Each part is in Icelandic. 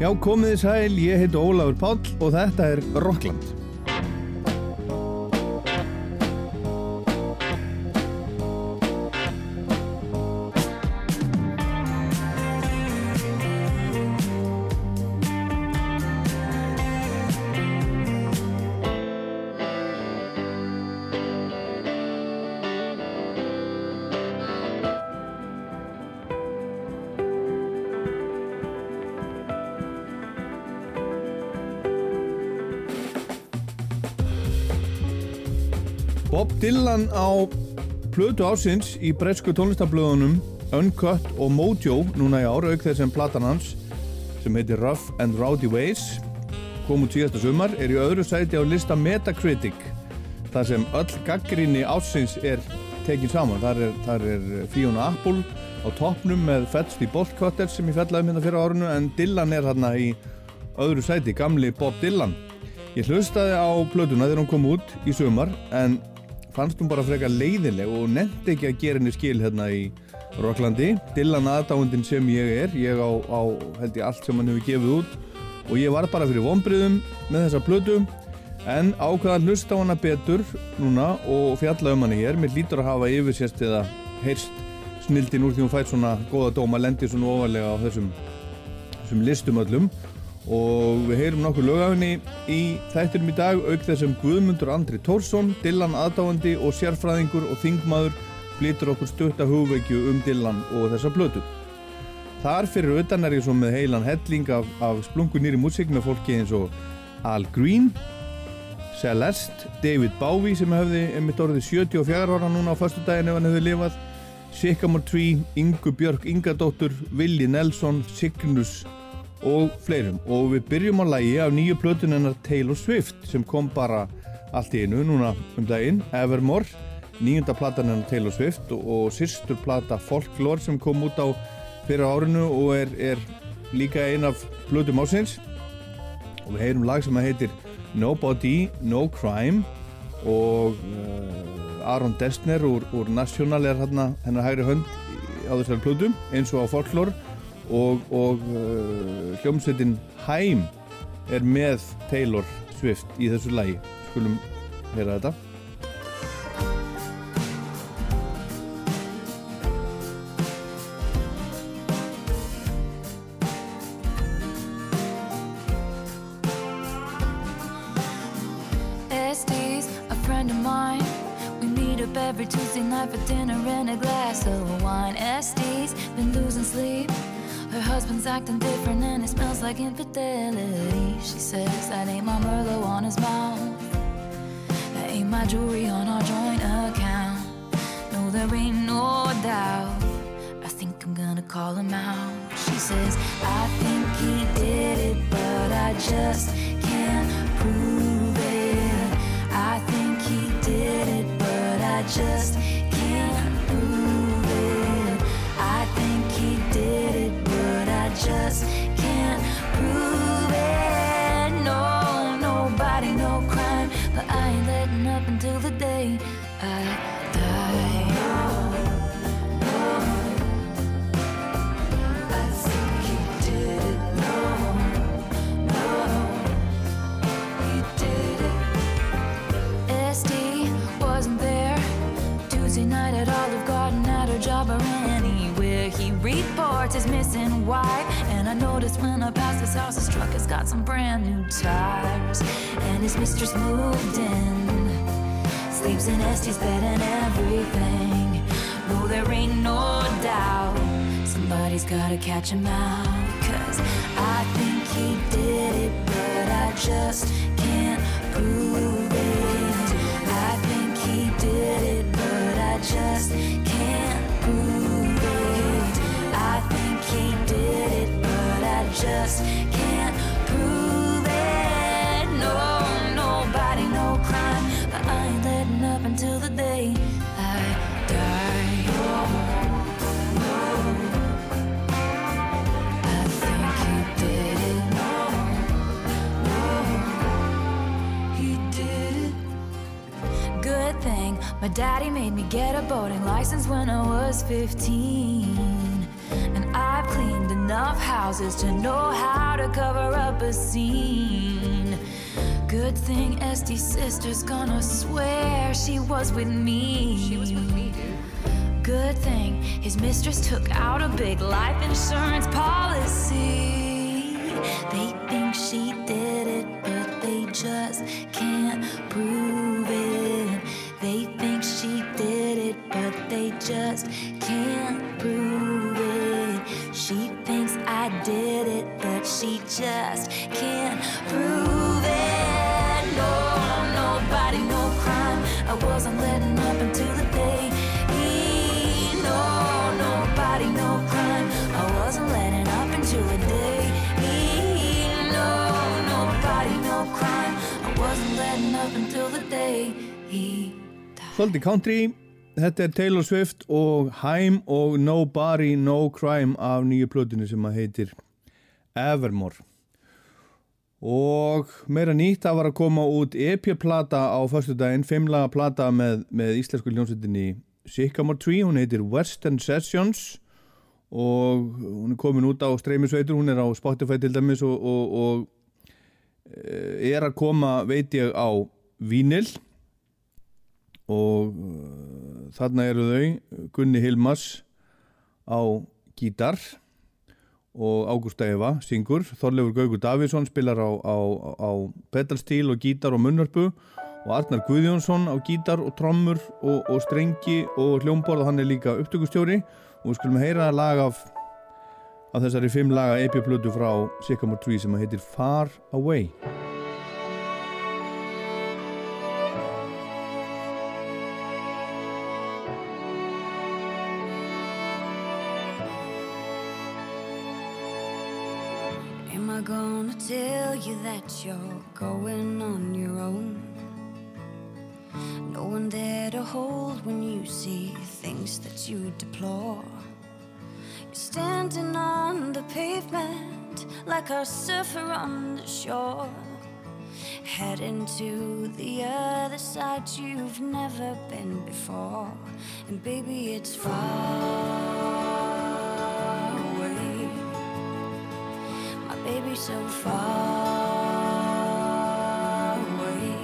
Já, komið þið sæl, ég heit Ólafur Páll og þetta er Rockland. Dylan á plötu ásins í bresku tónlistablöðunum Uncut og Mojo núna í ára auk þess sem platan hans sem heitir Rough and Rowdy Ways kom út síðasta sumar er í öðru sæti á lista Metacritic þar sem öll gaggrinni ásins er tekin saman. Þar er, þar er Fiona Apple á toppnum með Fetsti Bolt Cutter sem ég fellaði mynda fyrir árunu en Dylan er hérna í öðru sæti, gamli Bob Dylan. Ég hlustaði á plötuna þegar hún kom út í sumar en fannst hún bara frekar leiðileg og nefndi ekki að gera henni skil hérna í Rocklandi. Dylan aðdáðundin sem ég er, ég á, á held ég allt sem hann hefur gefið út og ég var bara fyrir vonbriðum með þessa plötu en ákvaða hlusta á hana betur núna og fjalla um hana hér. Mér lítur að hafa yfirsérst eða heyrst snildin úr því hún fætt svona góða dóma, lendir svona ofalega á þessum, þessum listum öllum og við heyrum nokkur lögafinni í þættinum í dag auk þessum Guðmundur Andri Tórsson, Dylan aðdáandi og sérfræðingur og þingmaður flytur okkur stutta hugveikju um Dylan og þessa blötu. Þar fyrir utan er ég svo með heilan helling af, af splungunýri músík með fólki eins og Al Green, Celeste, David Bowie sem hefði einmitt orðið 74 ára núna á förstu daginn ef hann hefði lifað, Sycamore Tree, Ingu Björk Ingadóttur, Willi Nelson, Cygnus og fleirum. Og við byrjum á lægi af nýju plötun hennar Taylor Swift sem kom bara allt í einu núna um daginn. Evermore, nýjunda platan hennar Taylor Swift og, og sýstur plata Folklore sem kom út á fyrir árinu og er, er líka ein af plötum ásins og við heyrum lag sem heitir Nobody, No Crime og uh, Aron Dessner úr, úr National er hérna hennar hægri hönd á þessari plötu eins og á Folklore og, og uh, hljómsveitin Hæm er með Taylor Swift í þessu lægi skulum heyra þetta Estes, a friend of mine. We meet up every Tuesday night for dinner and a glass of wine. Estes been losing sleep. Her husband's acting different and it smells like infidelity. She says that ain't my Merlot on his mouth. That ain't my jewelry on our joint account. No, there ain't no doubt. I think I'm gonna call him out. She says, I think he did it, but I just can't got some brand new tires, and his mistress moved in. Sleeps in Este's bed and everything. No, there ain't no doubt. Somebody's gotta catch him out. Cause I think he did it, but I just can't prove it. I think he did it, but I just can't prove it. I think he did it, but I just my daddy made me get a boating license when I was 15. And I've cleaned enough houses to know how to cover up a scene. Good thing Estee's sister's gonna swear she was with me. She was with me, dude. Good thing his mistress took out a big life insurance policy. They think she did it, but they just can't Svolítið country, þetta er Taylor Swift og Haim og Nobody No Crime af nýju plötinu sem að heitir Evermore. Og meira nýtt, það var að koma út EP-plata á förstu daginn, fimmlaga plata með, með íslensku ljónsettinni Sycamore Tree, hún heitir Western Sessions og hún er komin út á streymisveitur, hún er á Spotify til dæmis og, og, og eh, er að koma, veit ég, á Vínil og uh, þarna eru þau Gunni Hilmas á gítar og Ágústa Eva syngur, Þorleifur Gaugur Davíðsson spilar á, á, á pedalstíl og gítar og munnörpu og Arnar Guðjónsson á gítar og trommur og, og strengi og hljómborð og hann er líka upptökustjóri. Og við skulum heyra lag af, af þessari fimm laga epi-plötu frá Sycamore Tree sem heitir Far Away I gonna tell you that you're going on your own? No one there to hold when you see things that you deplore. You're standing on the pavement like a surfer on the shore. Heading to the other side you've never been before. And baby, it's far so far away.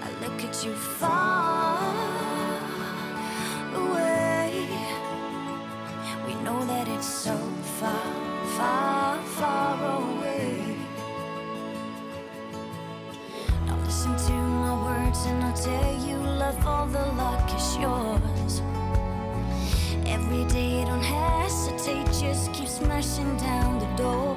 I look at you far away. We know that it's so far, far, far away. Now listen to my words and I'll tell you love all the luck is yours. Every day, don't hesitate, just keep smashing down door.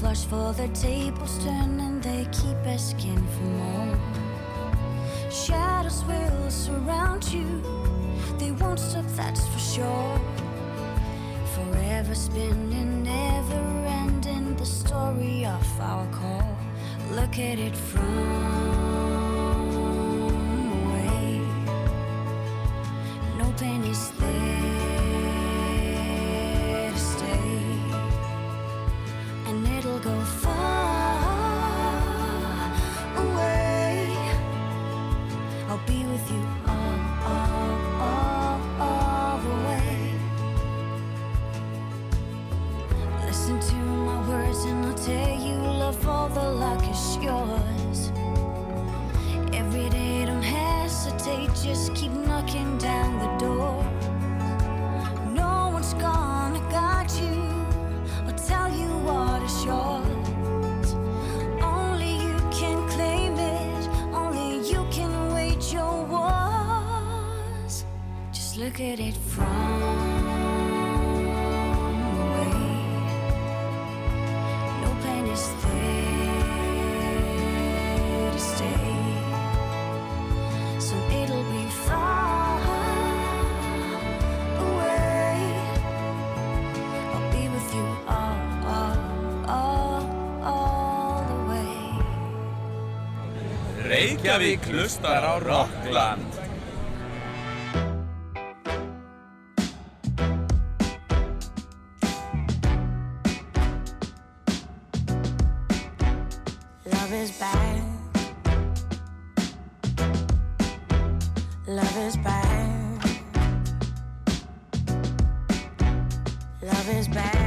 Flush for the tables turn and they keep asking for more. Shadows will surround you, they won't stop, that's for sure. Forever spinning, never ending the story of our call. Look at it from away. No pain is there look at it from away. No pain is there to stay, so it'll be far away. I'll be with you all, all, all, all the way. Reykjavík hlustar á Rockland. Love is back. Love is back. Love is back.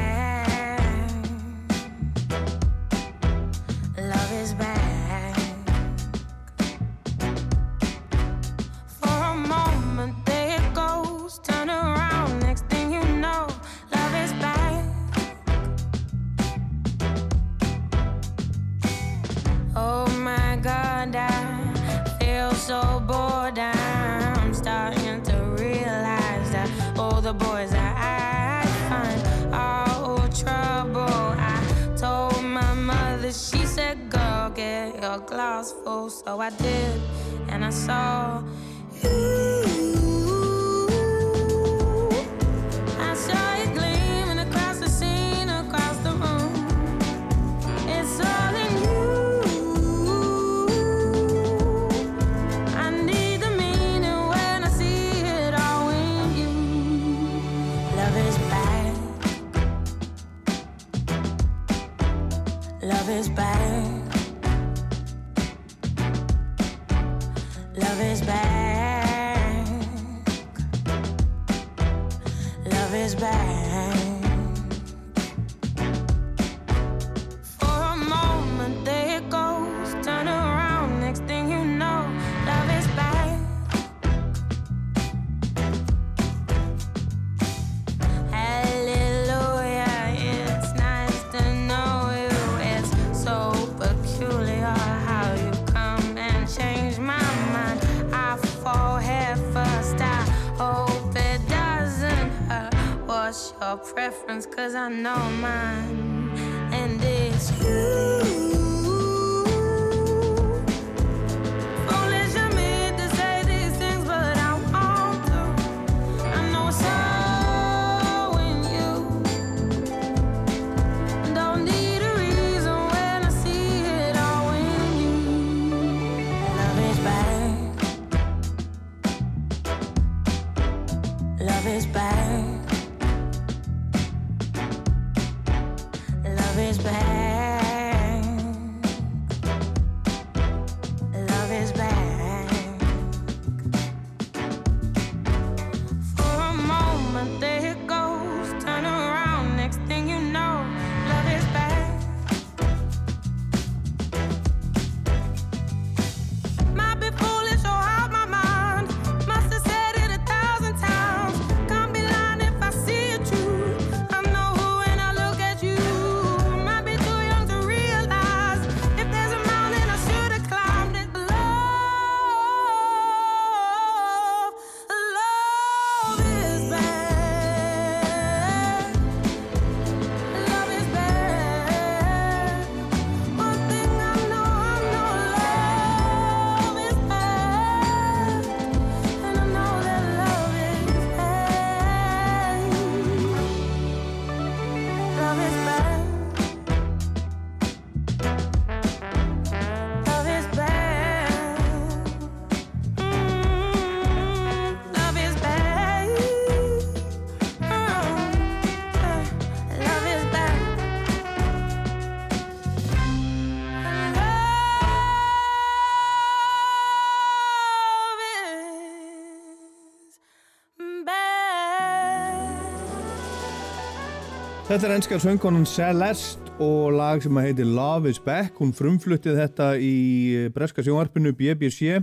Þetta er enskar söngkonan Celeste og lag sem að heitir Love is Back. Hún frumfluttið þetta í breska sjónvarpinu BBC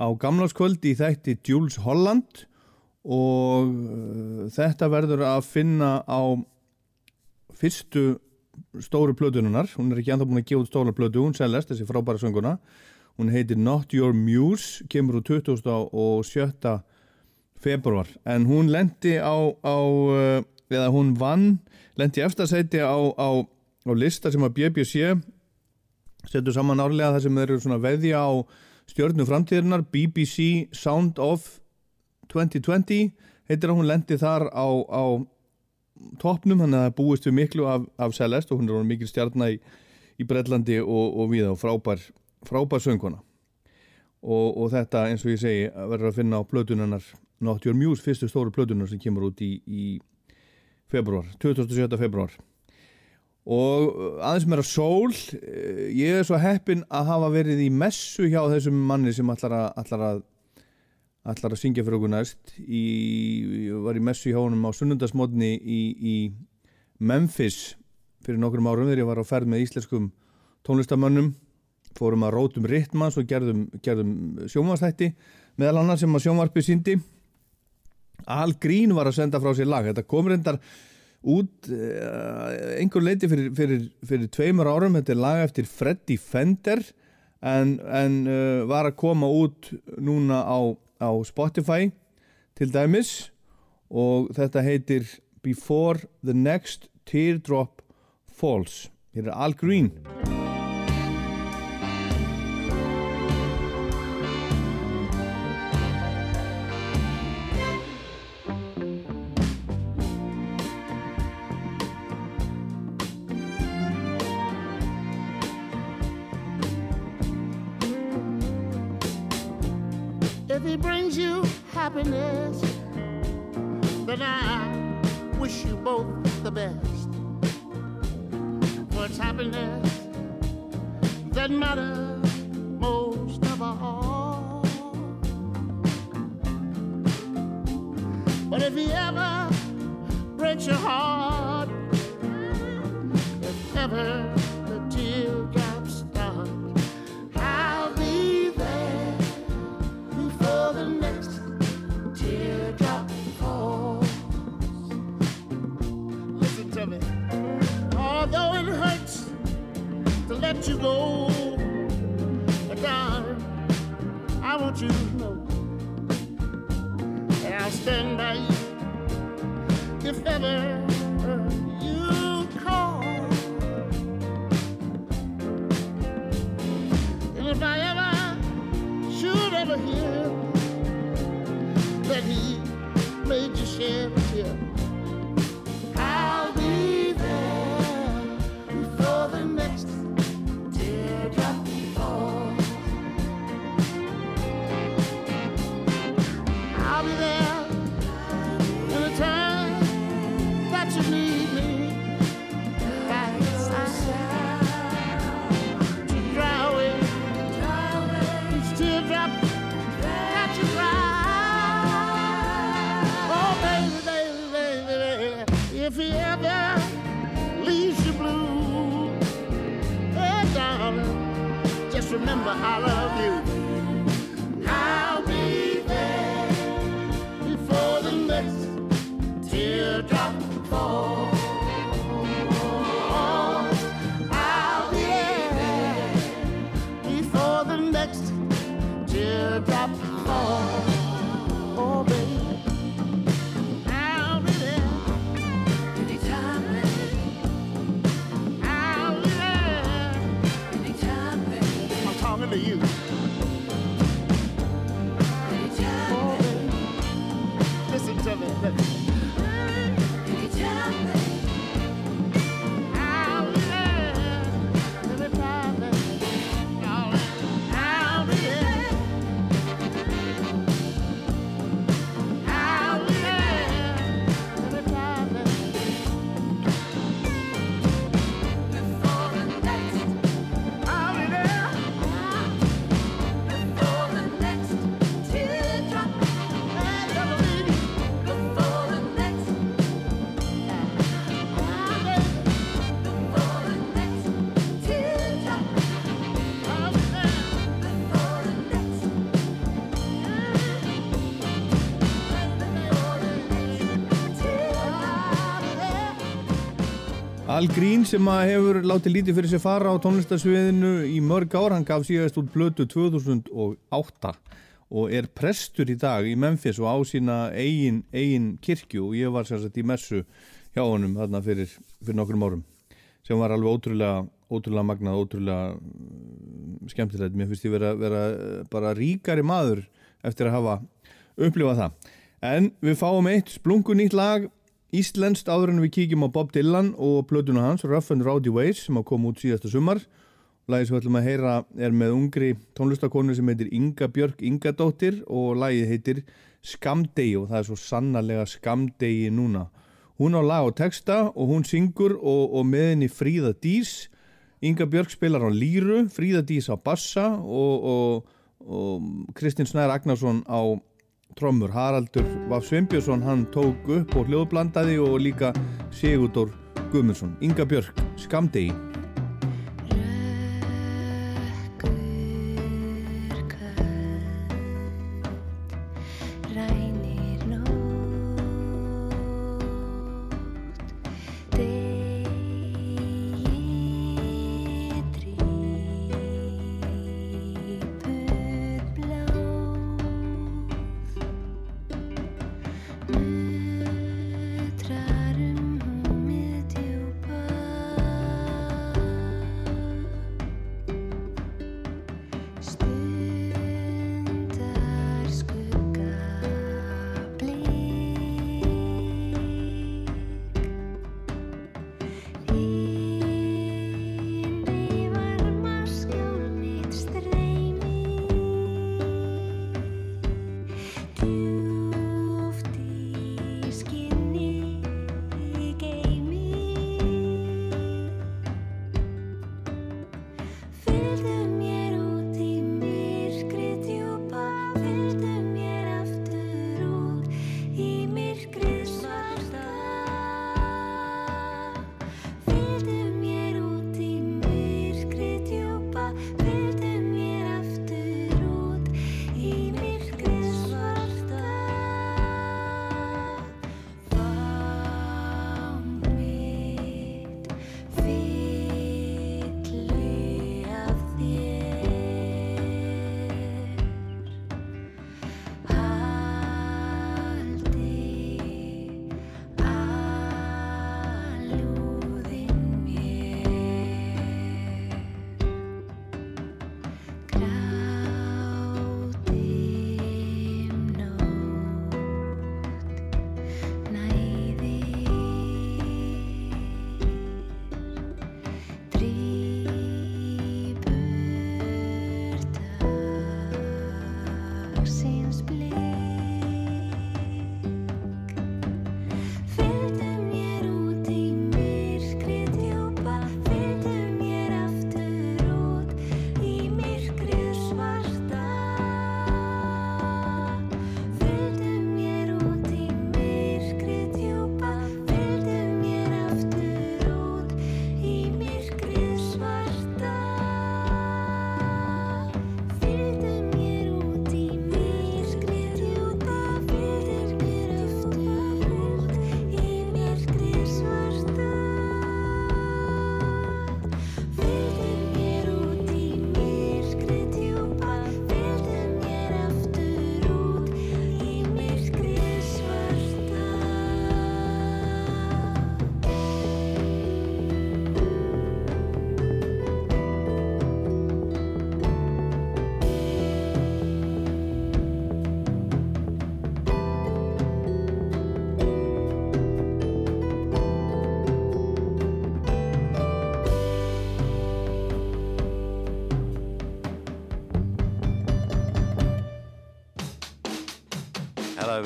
á gamlarskvöld í þætti Jules Holland og uh, þetta verður að finna á fyrstu stóru plötununar. Hún er ekki ennþá búin að gefa út stóra plötu, hún Celeste, þessi frábæra sönguna. Hún heitir Not Your Muse, kemur úr 20. og 7. februar. En hún lendi á, á uh, eða hún vann, lendi eftirsæti á, á, á lista sem að BBC setur saman árlega þar sem þeir eru svona veðja á stjörnu framtíðirnar BBC Sound of 2020 heitir að hún lendi þar á, á toppnum, þannig að það búist við miklu af, af Celeste og hún er mikil stjarnar í, í Brellandi og, og við á frábær, frábær sönguna og, og þetta eins og ég segi verður að finna á plötunarnar Not Your Muse, fyrstu stóru plötunar sem kemur út í, í februar, 27. februar og uh, aðeins meira sól eh, ég er svo heppin að hafa verið í messu hjá þessum manni sem ætlar að, ætlar að, ætlar að syngja fyrir okkur næst. Í, var í messu hjá honum á sunnundasmotni í, í Memphis fyrir nokkrum árum þegar ég var á ferð með íslenskum tónlistamönnum fórum að rótum ritmans og gerðum, gerðum sjónvarstætti meðal annar sem að sjónvarpi síndi Al Green var að senda frá sér lag. Þetta kom reyndar út uh, einhver leiti fyrir, fyrir, fyrir tveimur árum, þetta er lag eftir Freddy Fender en, en uh, var að koma út núna á, á Spotify til dæmis. Og þetta heitir Before the Next Teardrop Falls. Hér er Al Green it's happiness that matters most of all. But if he ever breaks your heart, if ever let you go, but darling, I want you to know that I'll stand by you if ever you call. And if I ever should ever hear that he made you shed remember I love you. I'll be there before the next teardrop falls. Al Green sem hefur látið lítið fyrir sér fara á tónlistarsviðinu í mörg ár, hann gaf síðast út blötu 2008 og er prestur í dag í Memphis og á sína eigin, eigin kirkju og ég var sérsagt í messu hjá honum þarna fyrir, fyrir nokkrum árum sem var alveg ótrúlega, ótrúlega magnað, ótrúlega mm, skemmtilegt. Mér finnst ég vera, vera eh, bara ríkari maður eftir að hafa upplifað það. En við fáum eitt splungu nýtt lag Íslenskt áður en við kíkjum á Bob Dylan og plötuna hans Rough and Rowdy Ways sem að koma út síðasta sumar Lagið sem við ætlum að heyra er með ungri tónlistakonu sem heitir Inga Björk Ingadóttir og lagið heitir Skamdegi og það er svo sannarlega Skamdegi núna. Hún á lag og texta og hún syngur og, og með henni Fríða Dís. Inga Björk spilar á líru, Fríða Dís á bassa og, og, og Kristinn Snær Agnarsson á trommur. Haraldur Vaf Sveinbjörnsson hann tók upp og hljóðblandaði og líka Sigurdur Guðmundsson. Inga Björk, Skamdegi.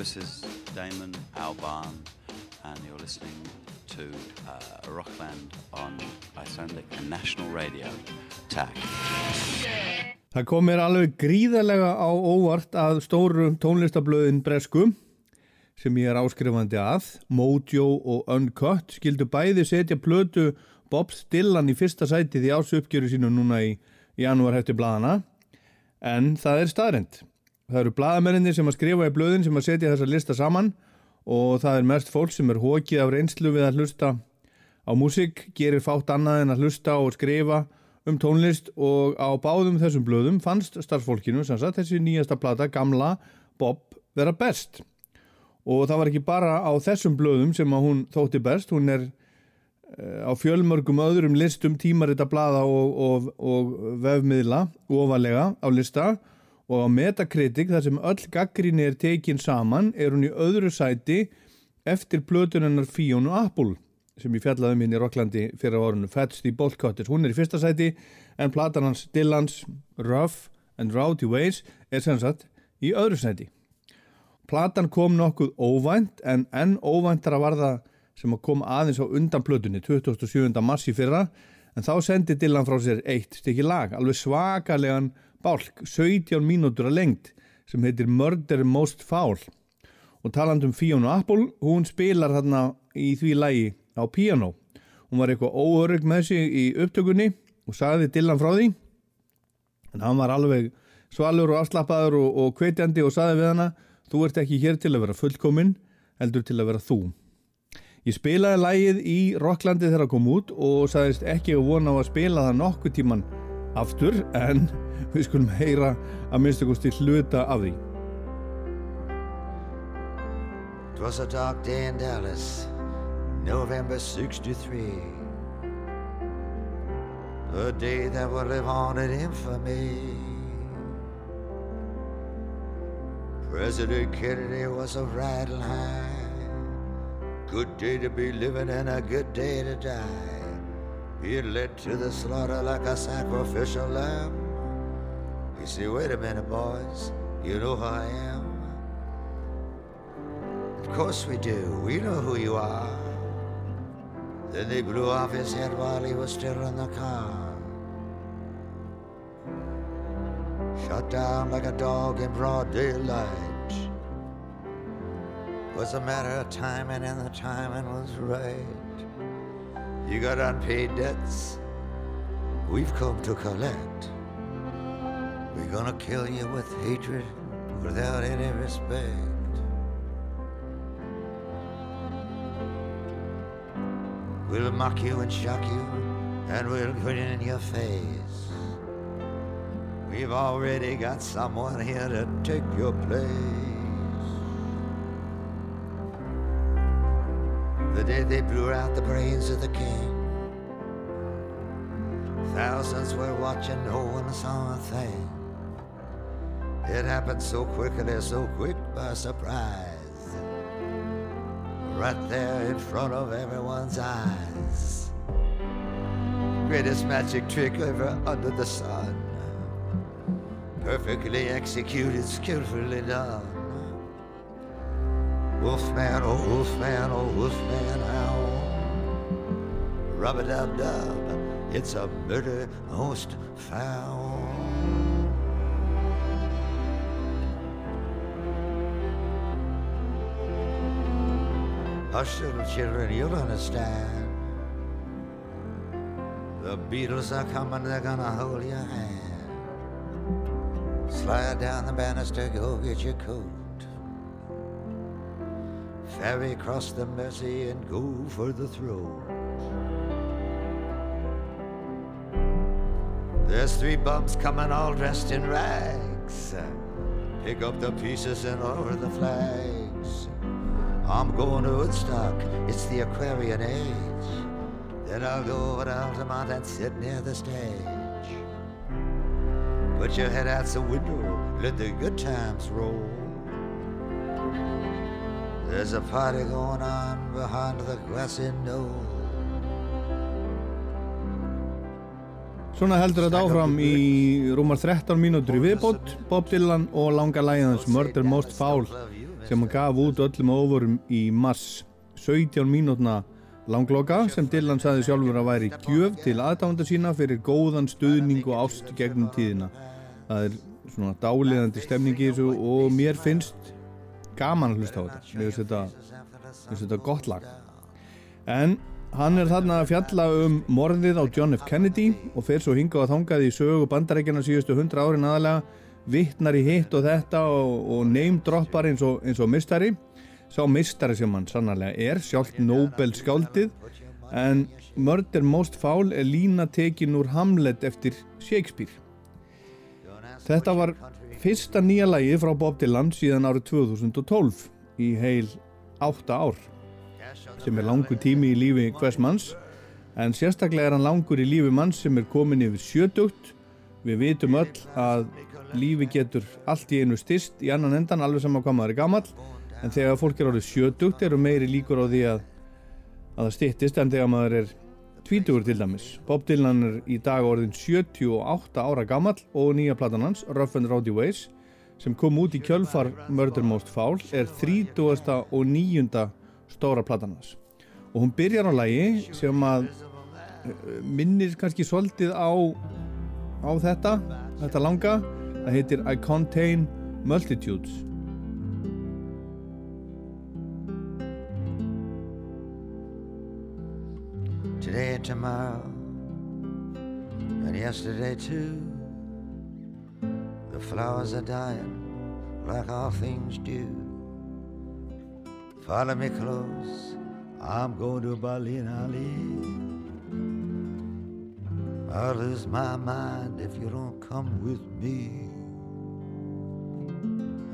This is Damon Albarn, and you're listening to uh, Rockland on Icelandic and National Radio. Tack. Það kom mér alveg gríðarlega á óvart að stóru tónlistablöðin Bresku sem ég er áskrifandi að, Mojo og Uncut, skildu bæði setja plötu Bob Dylan í fyrsta sætið í ásuppgjöru sínu núna í janúar hefti bladana, en það er staðrind. Það eru bladamennir sem að skrifa í blöðin sem að setja þessa lista saman og það er mest fólk sem er hókið af reynslu við að hlusta á músík, gerir fátt annað en að hlusta og skrifa um tónlist og á báðum þessum blöðum fannst starfsfólkinu sagt þessi nýjasta plata, gamla Bob, vera best. Og það var ekki bara á þessum blöðum sem að hún þótti best, hún er eh, á fjölmörgum öðrum listum tímarita blada og, og, og vefmiðla ofalega á lista og á Metacritic þar sem öll gaggrinni er tekin saman er hún í öðru sæti eftir plötunennar Fíonu Apple sem ég fjallaði um inn í Rocklandi fyrir árunum Fat Steve Boltcutters, hún er í fyrsta sæti en platan hans Dylans Rough and Rowdy Ways er sem sagt í öðru sæti Platan kom nokkuð óvænt en enn óvæntara var það sem að kom aðeins á undan plötunni 27. mars í fyrra en þá sendi Dylan frá sér eitt stykki lag alveg svakalegan bálk 17 mínútur að lengt sem heitir Murder Most Foul. Og taland um Fiona Apple hún spilar þarna í því lagi á piano hún var eitthvað óörug með sig í upptökunni og sagði Dylan frá því. En hann var alveg svalur og afslappaður og, og kveitjandi og sagði við hana þú ert ekki hér til að vera fullkominn heldur til að vera þú. Ég spilaði lægið í Rocklandi þegar það kom út og sagðist ekki að vona á að spila það nokkuð tíman aftur en við skulum heyra að hluta af því. It was a dark day in Dallas, November 63. A day that would live on in infamy. President Kennedy was a riding high. Good day to be living and a good day to die. Being led to the slaughter like a sacrificial lamb. You say, wait a minute, boys, you know who I am? Of course we do. We know who you are. Then they blew off his head while he was still in the car. Shot down like a dog in broad daylight. Was a matter of timing, and the timing was right. You got unpaid debts. We've come to collect. We're gonna kill you with hatred without any respect. We'll mock you and shock you, and we'll grin in your face. We've already got someone here to take your place. The day they blew out the brains of the king, thousands were watching, no one saw a thing. It happened so quickly, so quick by surprise right there in front of everyone's eyes. Greatest magic trick ever under the sun. Perfectly executed, skillfully done. Wolfman, oh wolfman, oh wolfman, how? Rub a dub dub, it's a murder most foul. Hush, little children, you'll understand. The Beatles are coming, they're gonna hold your hand. Slide down the banister, go get your coat. Ferry across the Mersey and go for the throat. There's three bumps coming all dressed in rags. Pick up the pieces and over the flags. I'm going to Woodstock, it's the Aquarian age. Then I'll go over to Altamont and sit near the stage. Put your head out the window, let the good times roll. There's a party going on behind the grassy knoll. Svona heldur þetta áfram í rúmar 13 mínútur í viðbót, Bob Dylan og langa Murder Most Foul sem hann gaf út öllum óvorum í mars 17 mínútna langloka sem Dylan saði sjálfur að væri gjöf til aðdáðanda sína fyrir góðan stuðning og ást gegnum tíðina. Það er svona dáliðandi stemning í þessu og mér finnst gaman að hlusta á þetta. Mér finnst þetta, þetta gott lag. En hann er þarna að fjalla um morðið á John F. Kennedy og fer svo hingað að þangað í sögu bandarækjana síðustu 100 árin aðalega vittnar í hitt og þetta og, og neymdroppar eins eins og mistari sá mistari sem hann sannarlega er sjálft Nobel skáldið en Murder Most Foul er lína tekin úr Hamlet eftir Shakespeare. Þetta var fyrsta nýja lagi frá Bob Dylan síðan árið 2012 í heil 8 ár sem er langur tími í lífi hvers manns en sérstaklega er hann langur í lífi manns sem er komin yfir sjötugt. Við vitum öll að lífi getur allt í einu styrst í annan endan alveg saman hvað maður er gammal en þegar fólk er árið sjötugt eru meiri líkur á því að að það styttist en þegar maður er tvítugur til dæmis. Bob Dylan er í dag orðin 78 ára gammal og nýja platan hans, Rough and Rowdy Ways, sem kom út í kjölfar Murder Most Foul, er 30. og 9. stóra platan hans. Og hún byrjar á lagi sem að eh, minnir kannski svolítið á, á þetta, þetta langa. Það heitir I Contain Multitudes. today and tomorrow, and yesterday too. The flowers are dying like all things do. Follow me close, I'm going to Berlin, Ali. I'll lose my mind if you don't come with me.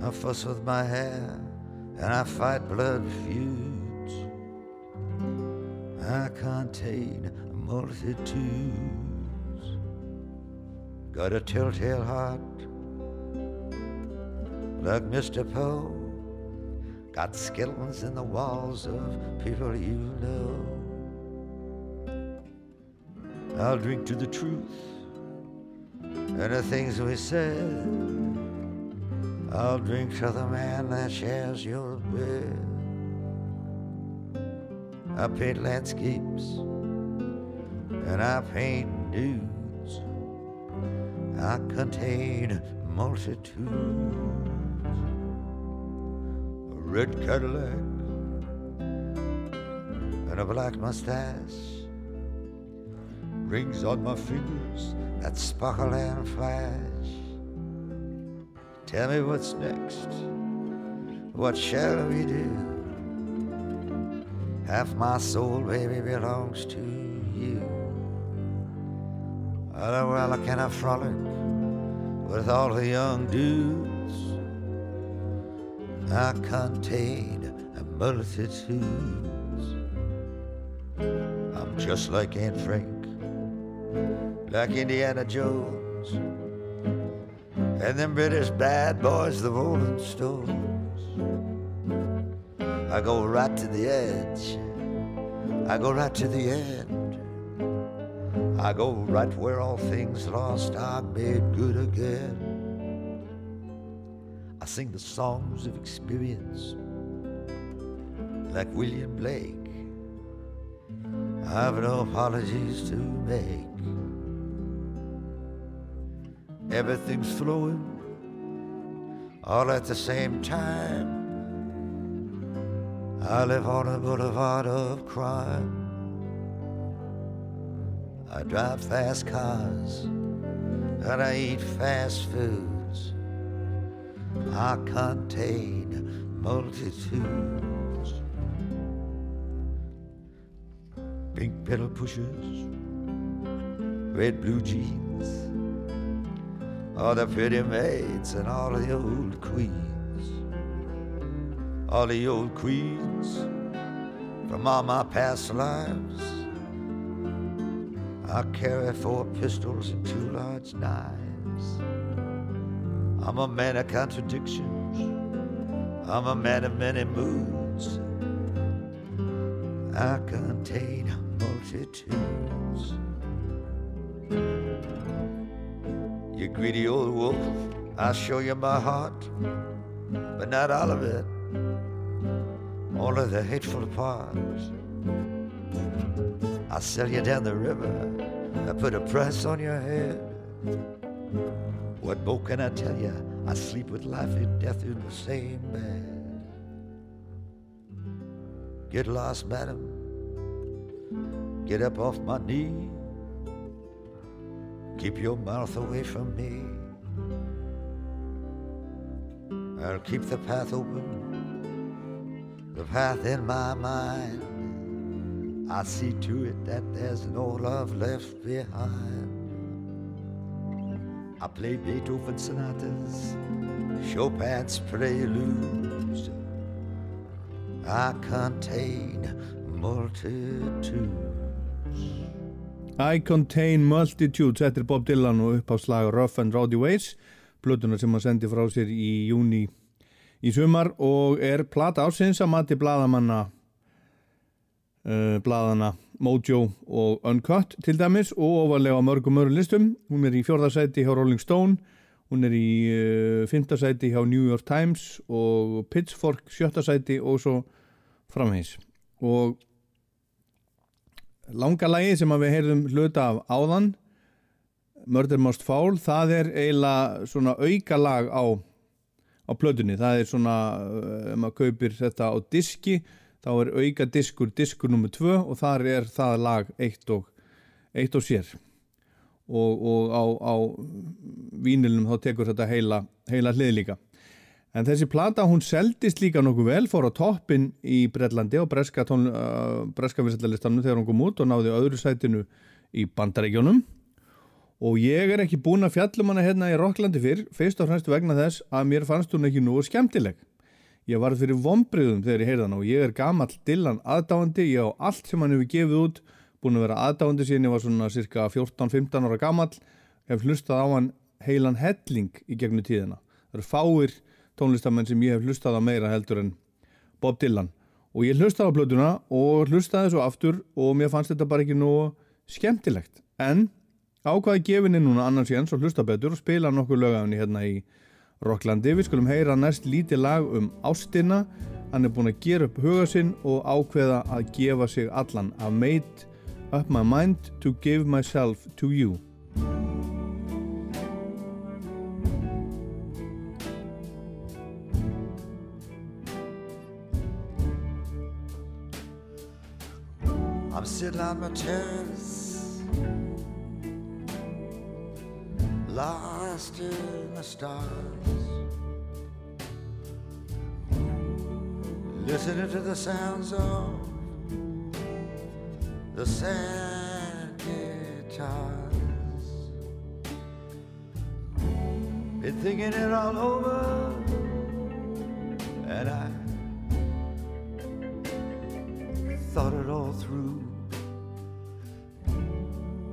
I fuss with my hair and I fight blood feuds. I contain multitudes. Got a telltale heart like Mr. Poe. Got skeletons in the walls of people you know. I'll drink to the truth and the things we said. I'll drink to the man that shares your bed. I paint landscapes and I paint dudes. I contain multitudes. A red Cadillac and a black mustache. Rings on my fingers that sparkle and flash. Tell me what's next. What shall we do? Half my soul, baby, belongs to you. Oh, well, I frolic with all the young dudes? I contain a multitudes. I'm just like Aunt Frank, like Indiana Jones, and them British bad boys, the Rolling Stones. I go right to the edge. I go right to the end. I go right where all things lost are made good again. I sing the songs of experience like William Blake. I've no apologies to make. Everything's flowing all at the same time. I live on a boulevard of crime. I drive fast cars and I eat fast foods. I contain multitudes. Pink pedal pushers, red blue jeans, all the pretty maids and all the old queens all the old queens from all my past lives. I carry four pistols and two large knives. I'm a man of contradictions. I'm a man of many moods. I contain multitudes. You greedy old wolf, I'll show you my heart, but not all of it of the hateful parts. I'll sell you down the river. I put a price on your head. What more can I tell you? I sleep with life and death in the same bed. Get lost, madam. Get up off my knee. Keep your mouth away from me. I'll keep the path open the path in my mind. I see to it that there's no love left behind. I play Beethoven sonatas, Chopin's preludes. I contain multitudes. I Contain Multitudes, þetta er Bob Dylan og uppháslag Rough and Rowdy Ways, blötuna sem hann sendi frá sér í júni í sumar og er plata ásins að mati bladamanna uh, bladana Mojo og Uncut til dæmis og ofalega á mörgum öru listum. Hún er í fjórðarsæti hjá Rolling Stone hún er í uh, fymtasæti hjá New York Times og Pitchfork sjöttasæti og svo framhengis og langa lagi sem við heyrðum hluta af áðan Murder Most Foul, það er eiginlega svona auka lag á, á plötunni, það er svona uh, ef maður kaupir þetta á diski þá er auka diskur, diskur nummer 2 og þar er það lag eitt og, eitt og sér. Og, og á, á vínilnum þá tekur þetta heila, heila hlið líka en þessi plata hún seldist líka nokkuð vel fór á toppin í Brellandi og breska, uh, breska vinsættalistanum þegar hún kom út og náði öðru sætinu í bandaregjónum og ég er ekki búin að fjallum hana hérna í Rocklandi fyrr, fyrst og fremst vegna þess að mér fannst hún ekki nú skemmtileg. Ég var fyrir vombriðum þegar ég heyrði hana og ég er gamall Dylan aðdáandi, ég á allt sem hann hefur gefið út búin að vera aðdáandi síðan ég var svona cirka 14-15 ára gamall. Hef hlustað á hann heilan helling í gegnum tíðina. Það eru fáir tónlistamenn sem ég hef hlustað á meira heldur en Bob Dylan og ég hlustaði á plötuna og hlustaði svo aftur og mér fannst þetta bara ekki nú skemmtilegt en ákvaði gefinni núna annars Jens og hlusta betur og spila nokkur lögafni hérna í Rocklandi. Við skulum heyra næst lítið lag um ástina. Hann er búin að gera upp huga sinn og ákveða að gefa sig allan. I made up my mind to give myself to you. I'm sitting on my terrace, lost in the stars, listening to the sounds of the sad guitars. Been thinking it all over, and I thought it all through.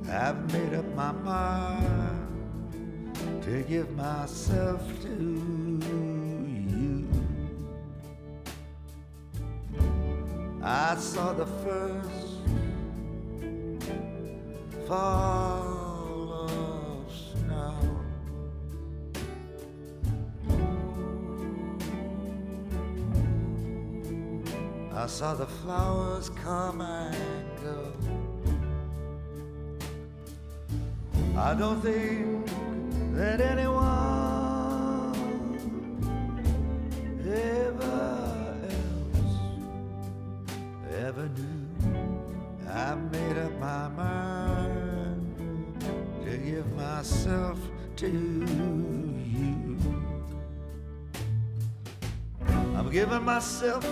I've made up my mind to give myself to you. I saw the first fall of snow. I saw the flowers come and go. I don't think that anyone ever else ever knew. I made up my mind to give myself to you. I'm giving myself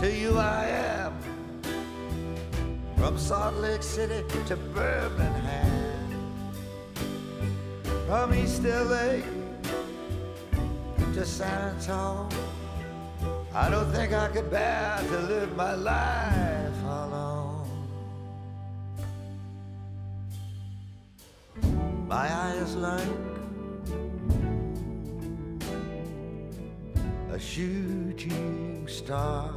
to you, I am. From Salt Lake City to Birmingham, from East LA to San Antonio. I don't think I could bear to live my life alone. My eye is like a shooting star.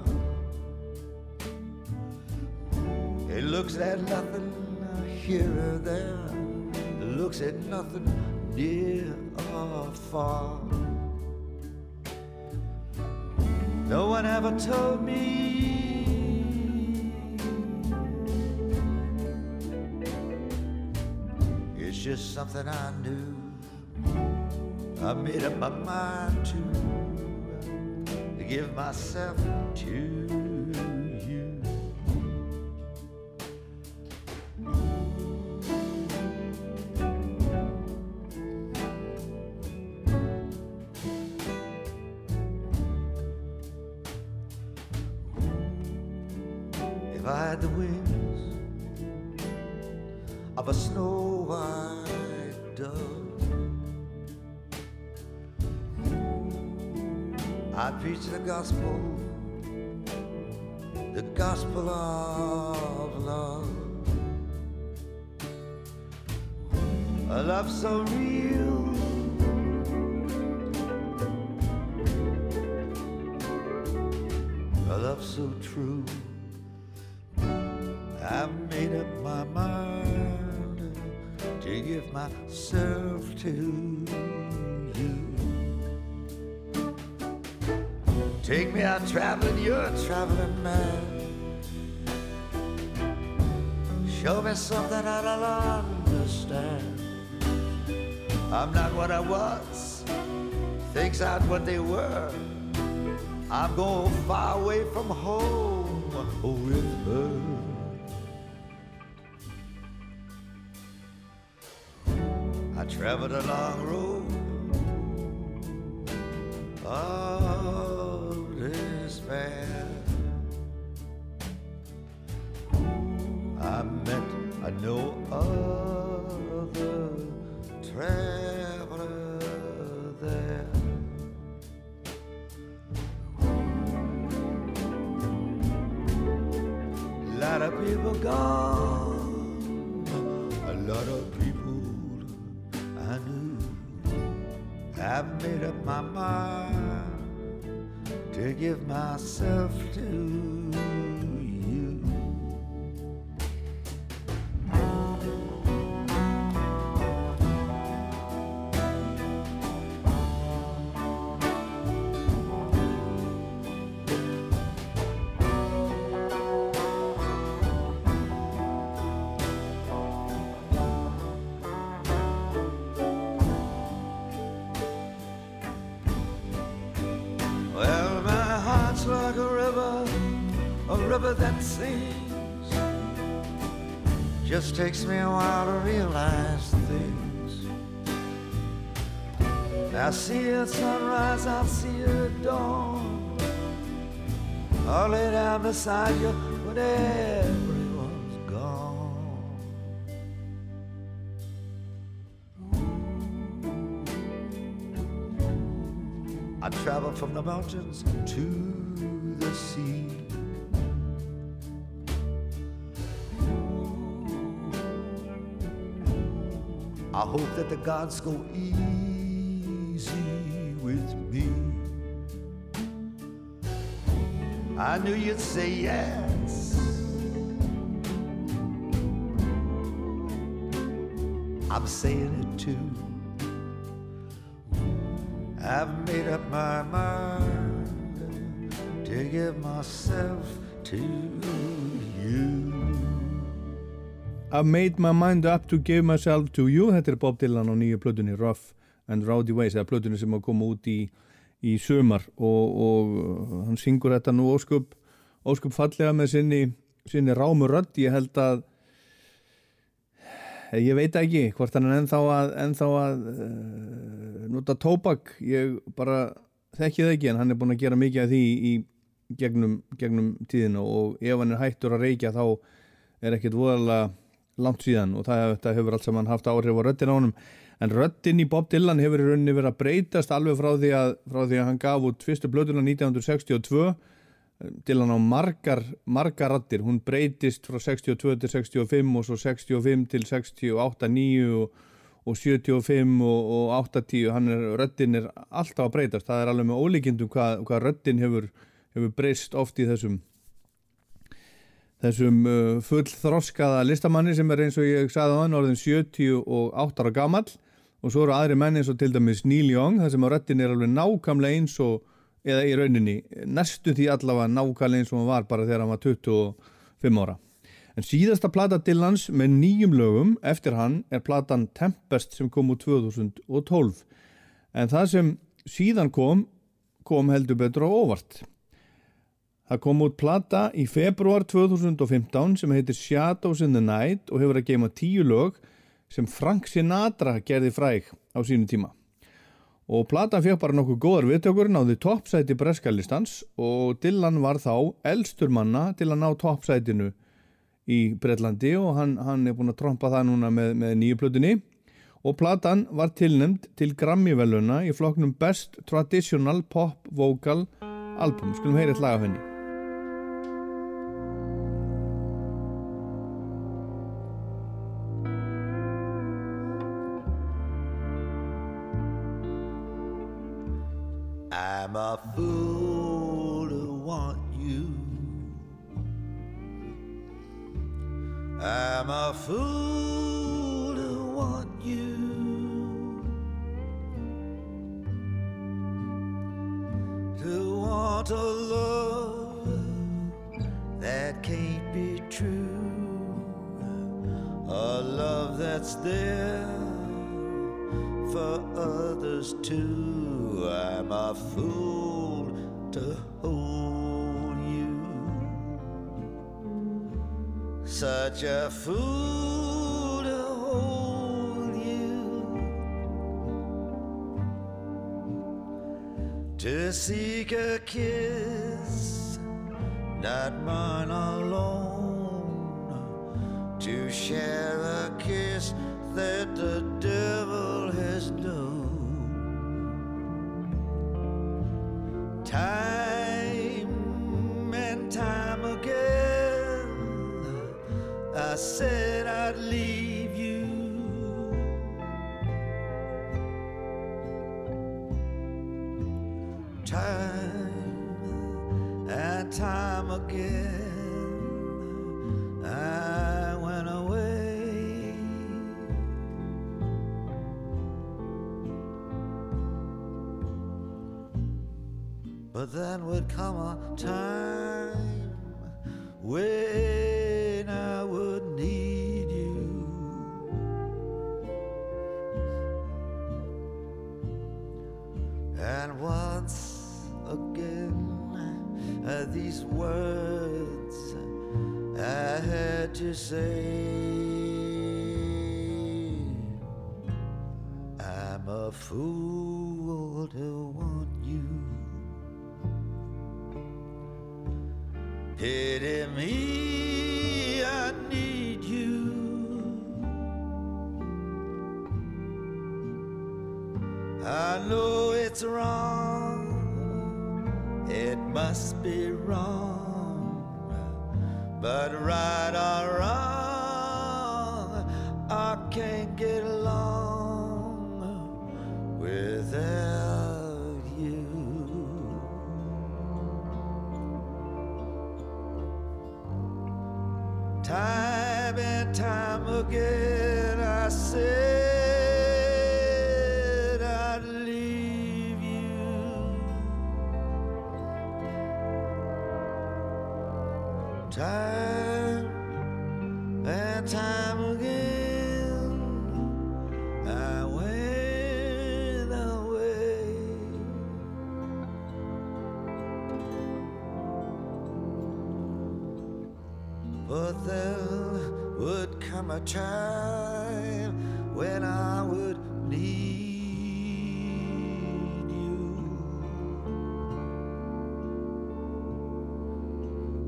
It looks at nothing here or there. It looks at nothing near or far. No one ever told me it's just something I knew. I made up my mind to, to give myself to gospel, the gospel of love. A love so real. A love so true. I've made up my mind to give myself to. Traveling, you're a traveling man. Show me something I don't understand. I'm not what I was, things aren't what they were. I'm going far away from home with her. I traveled a long road of despair. I met a no other traveler there. A lot of people gone, a lot of people I knew. I've made up my mind to give myself to river that sings. Just takes me a while to realize things. I see at sunrise, I'll see at dawn. I'll lay down beside you when everyone's gone. I travel from the mountains to the sea. I hope that the gods go easy with me. I knew you'd say yes. I'm saying it too. I've made up my mind to give myself to you. I've made my mind up to give myself to you. Þetta er Bob Dylan á nýju plötunni Rough and Rowdy Ways eða plötunni sem að koma út í, í sumar. Og, og uh, hann syngur þetta nú óskup, óskup fallega með sinni, sinni rámu rödd. Ég held að eh, ég veit ekki hvort hann er ennþá að, ennþá að uh, nota tóbak. Ég bara þekki það ekki en hann er búin að gera mikið af því í gegnum, gegnum tíðina. Og ef hann er hættur að reykja þá er ekkert voðalega langt síðan og það þetta hefur allt saman haft áhrif á röddin á honum. En röddin í Bob Dylan hefur í rauninni verið að breytast alveg frá því að, frá því að hann gaf út fyrstu blöðuna 1962 Dylan á margar margar raddir, hún breytist frá 62 til 65 og svo 65 til 68, 9 og, og 75 og, og 80 hann er, röddin er alltaf að breytast. Það er alveg með ólíkindum hvað, hvað röddin hefur, hefur breyst oft í þessum þessum uh, full þroskaða listamanni sem er eins og ég sagði á hann orðin 78 ára gamall og svo eru aðri menn eins og til dæmis Neil Young þar sem á röttin er alveg nákvæmlega eins og eða í rauninni, næstu því allavega nákvæmlega eins og hann var bara þegar hann var 25 ára. En síðasta plata Dylans með nýjum lögum eftir hann er platan Tempest sem kom úr 2012 en það sem síðan kom kom heldur betur á óvart. Það kom út plata í februar 2015 sem heitir Shadows in the Night og hefur að geima tíu lög sem Frank Sinatra gerði fræg á sínu tíma. Og platan fekk bara nokkuð góðar viðtökur, náði toppsæti breskalistans og Dylan var þá elstur manna til að ná toppsætinu í Breitlandi og hann, hann er búin að trompa það núna með, með nýju plötunni og platan var tilnæmt til Grammy-veluna í flokknum Best Traditional Pop Vocal Album. Skulum heyra eitt lag af henni. I'm a fool to want you. I'm a fool to want you. To want a love that can't be true, a love that's there for others too. Such a fool to hold you, to seek a kiss, not mine alone, to share a kiss that the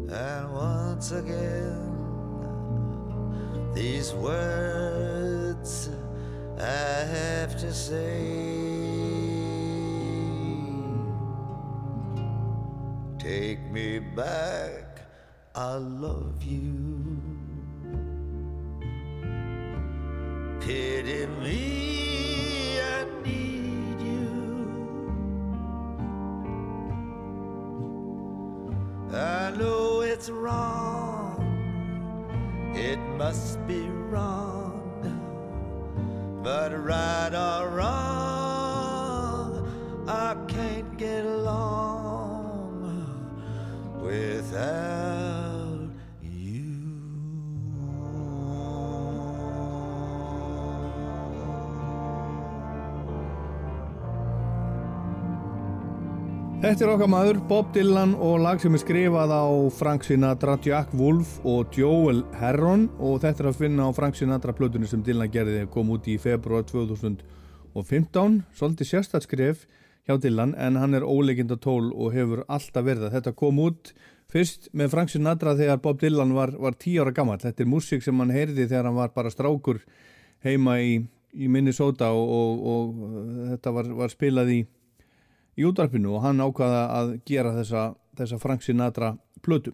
And once again, these words I have to say. Take me back, I love you. Pity me, wrong, it must be wrong, but right or wrong, Þetta er okkar maður, Bob Dylan og lag sem er skrifað á Frank Sinatra, Jack Wolf og Joel Herron. Og þetta er að finna á Frank Sinatra plötunni sem Dylan gerði kom út í februar 2015 svolítið sérstatskrif hjá Dylan en hann er óleikinda tól og hefur alltaf verið þetta kom út fyrst með Frank Sinatra þegar Bob Dylan var, var tí ára gammal þetta er músík sem hann heyrði þegar hann var bara strákur heima í, í Minnesota og, og, og þetta var, var spilað í í útvarpinu og hann ákvaða að gera þessa, þessa Frank Sinatra plötu.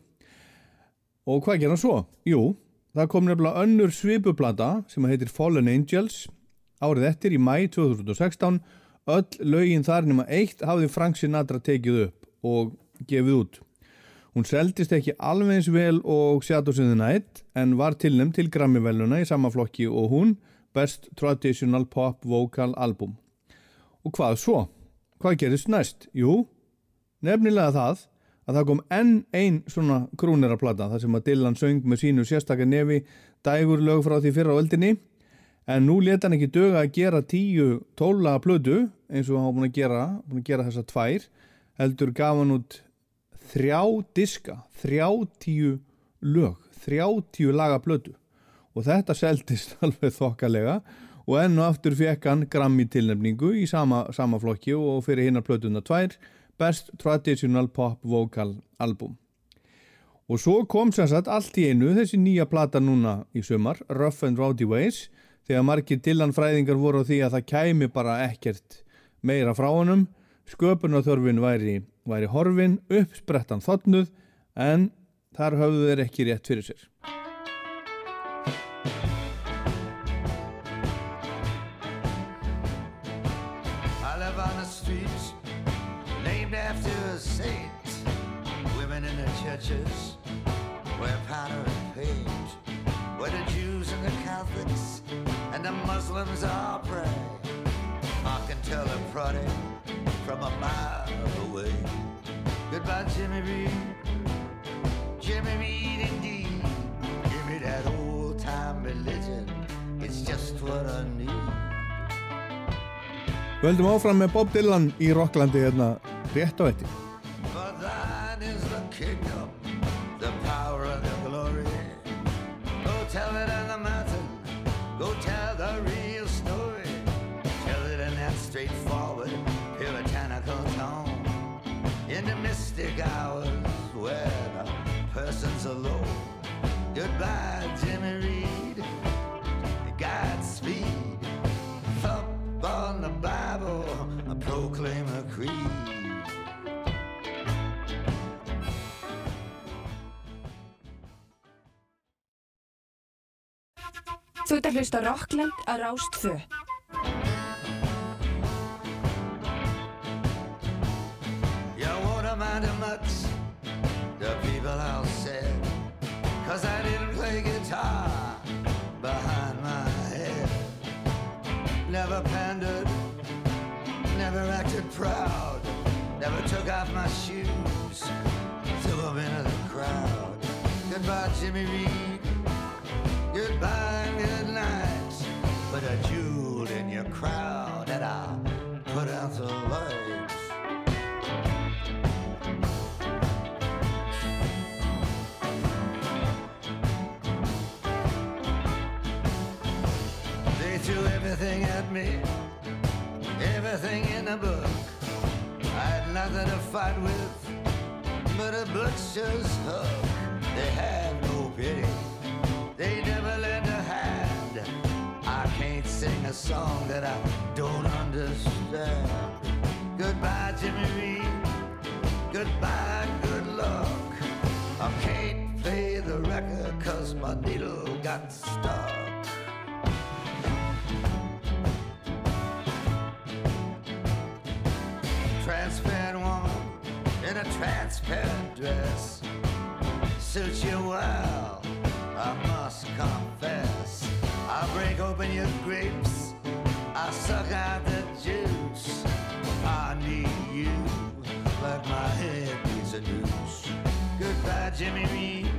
Og hvað gera hann svo? Jú, það kom nefnilega önnur svipuplata sem heitir Fallen Angels árið eftir í mæ 2016 öll lögin þar nema eitt hafði Frank Sinatra tekið upp og gefið út. Hún seldist ekki alveg eins vel og Shadows in the Night en var tilnæmt til Grammy-veluna í sama flokki og hún Best Traditional Pop Vocal Album. Og hvað svo? Hvað gerist næst? Jú, nefnilega það að það kom enn einn svona krúneraplata þar sem að Dylan söng með sínu sérstakar nefi dægur lög frá því fyrra á öldinni. En nú leta hann ekki döga að gera tíu tóla plödu eins og hann búin að gera, búin að gera þessa tvær heldur gaf hann út þrjá diska, þrjá tíu lög, þrjá tíu laga plödu og þetta seldist alveg þokkalega. og enn og aftur fekk hann Grammy tilnefningu í sama, sama flokki og fyrir hinnar plötuna tvær Best Traditional Pop Vocal Album. Og svo kom sem sagt allt í einu þessi nýja plata núna í sumar, Rough and Rowdy Ways, þegar margir tillanfræðingar voru á því að það kæmi bara ekkert meira frá honum, sköpunarþörfin væri, væri horfin, uppsprettan þotnuð, en þar höfðu þeir ekki rétt fyrir sér. Muslims all pray. I can tell a prodding from a mile away. Goodbye, Jimmy Reed. Jimmy Reed, indeed. Give me that old time religion. It's just what I need. Við höldum áfram með Bob Dylan í Rocklandi hérna rétt á eitt. Að hlusta á Rást 2. You won't mind how much the people all said. Cause I didn't play guitar behind my head. Never pandered, never acted proud. Never took off my shoes, them into the crowd. Goodbye, Jimmy Reed. Goodbye. Put a jewel in your crowd and I'll put out the lights. They threw everything at me, everything in the book. I had nothing to fight with but a butcher's hook. They had no pity, a song that I don't understand. Goodbye, Jimmy Reed. Goodbye, good luck. I can't play the record cause my needle got stuck. Transparent woman in a transparent dress suits you well, I must confess. I break open your grapes, I suck out the juice. I need you like my head needs a noose. Goodbye, Jimmy Reed.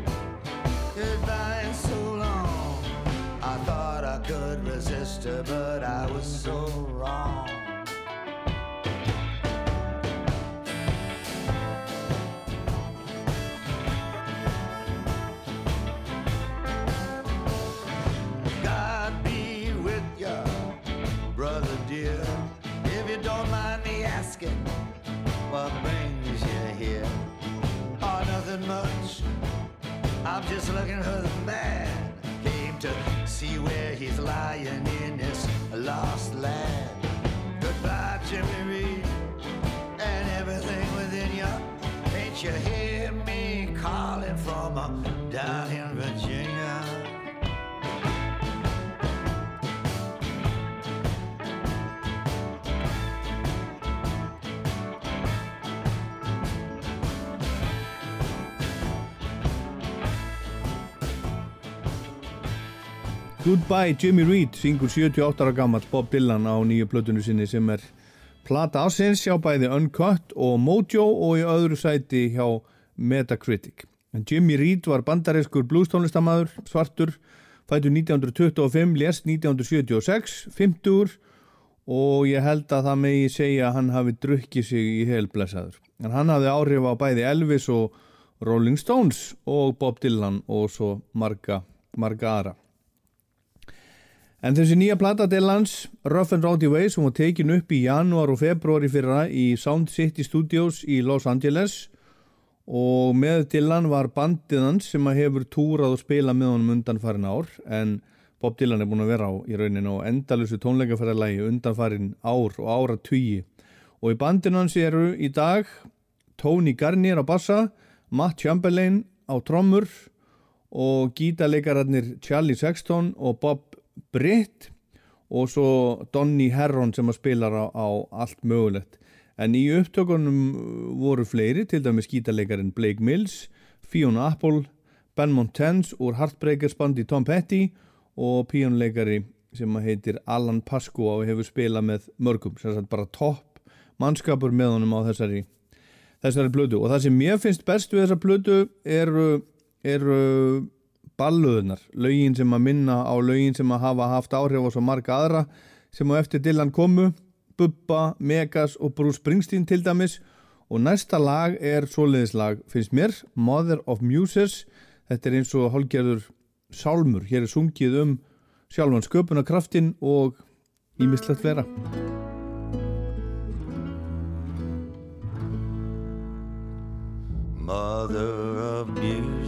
Goodbye and so long. I thought I could resist her, but I was so wrong. What brings you here? Oh, nothing much. I'm just looking for the man. Came to see where he's lying in this lost land. Goodbye, Jimmy Reed, and everything within you. Ain't you hear me calling from uh, down in Virginia? Goodbye Jimmy Reed syngur 78 ára gammal Bob Dylan á nýju plötunni sinni sem er plata ásins hjá bæði Uncut og Mojo og í öðru sæti hjá Metacritic. En Jimmy Reed var bandarískur bluestónlistamæður, svartur, fættur 1925, lest 1976, 50 og ég held að það megi segja að hann hafi drukkið sig í helblesaður. En hann hafði áhrif á bæði Elvis og Rolling Stones og Bob Dylan og svo marga, marga aðra. En þessi nýja plata Dylans, Rough and Rowdy Ways, hún var tekin upp í janúar og februari fyrra í Sound City Studios í Los Angeles. Og með Dylan var bandið hans sem hefur túrað og spila með honum undanfarin ár. En Bob Dylan er búin að vera á í rauninu og endalusu tónleikaferðarlægi undanfarin ár og ára tugi og í bandinu hans eru í dag Tony Garnier á bassa, Matt Chamberlain á trommur og gítalegararnir Charlie Sexton og Bob Britt og svo Donny Herron sem að spila á, á allt mögulegt. En í upptökunum voru fleiri til dæmi skítalegarinn Blake Mills Fiona Apple, Ben Montens úr Heartbreakers bandi Tom Petty og píjónleikari sem heitir Alan Pasco og hefur spilað með mörgum, sagt bara topp mannskapur með honum á þessari þessari blödu og það sem mér finnst best við þessa blödu eru, eru balluðunar, lögin sem að minna á lögin sem að hafa haft áhrif og svo marga aðra sem á eftir Dylan komu Bubba, Megas og Bruce Springsteen til dæmis. Og næsta lag er soliðislag, finnst mér Mother of Muses. Þetta er eins og hálgerður sálmur hér er sungið um sjálfan sköpunarkraftin og ímislegt vera Mother of muses,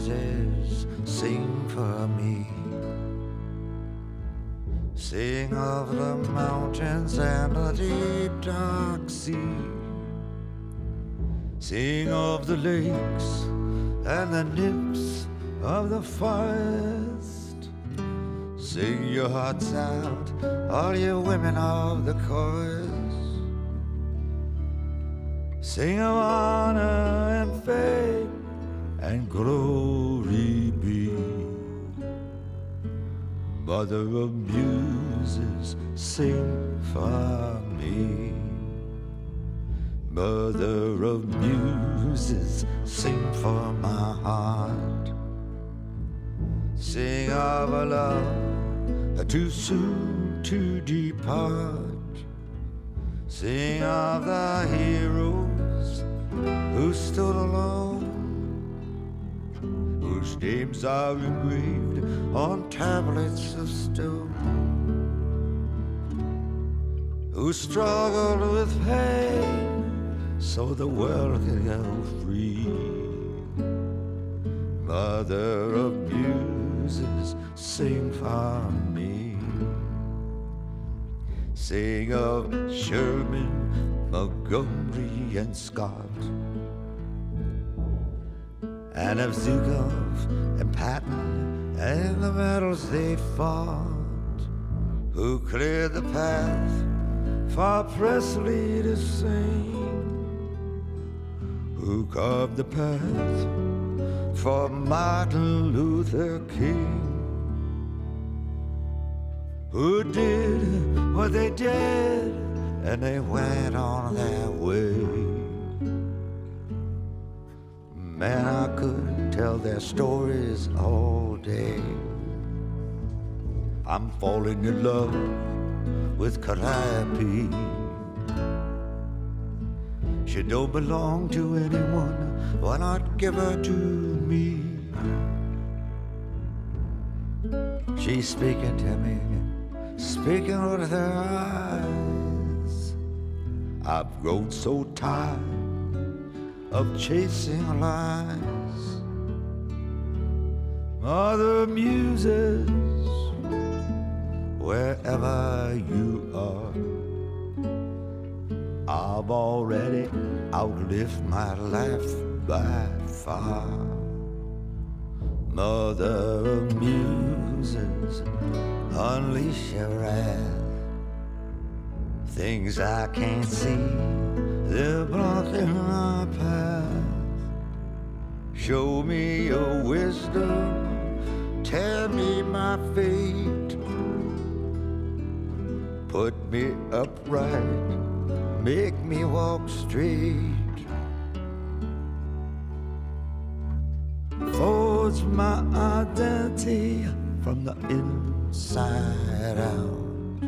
sing for me. Sing of the mountains and the deep dark sea. Sing of the lakes and the nymphs of the forest. Sing your hearts out, all you women of the chorus. Sing of honor and fame and glory be. Mother of muses, sing for me. Mother of muses, sing for my heart. Sing of a love too soon to depart. Sing of the heroes who stood alone, whose names are engraved on tablets of stone, who struggled with pain so the world can go free. Mother of muses, sing for me. Sing of Sherman, Montgomery, and Scott, and of Zukov and Patton, and the battles they fought, who cleared the path for Presley to sing, who carved the path for Martin Luther King who did what they did and they went on their way. Man, I could tell their stories all day. I'm falling in love with Calliope. She don't belong to anyone, why not give her to me? She's speaking to me speaking with her eyes. I've grown so tired of chasing lies. Mother muses, wherever you are, I've already outlived my life by far. Mother of muses, unleash your wrath. Things I can't see, they're blocking my path. Show me your wisdom, tell me my fate. put me upright, make me walk straight. Forge my identity from the inside out.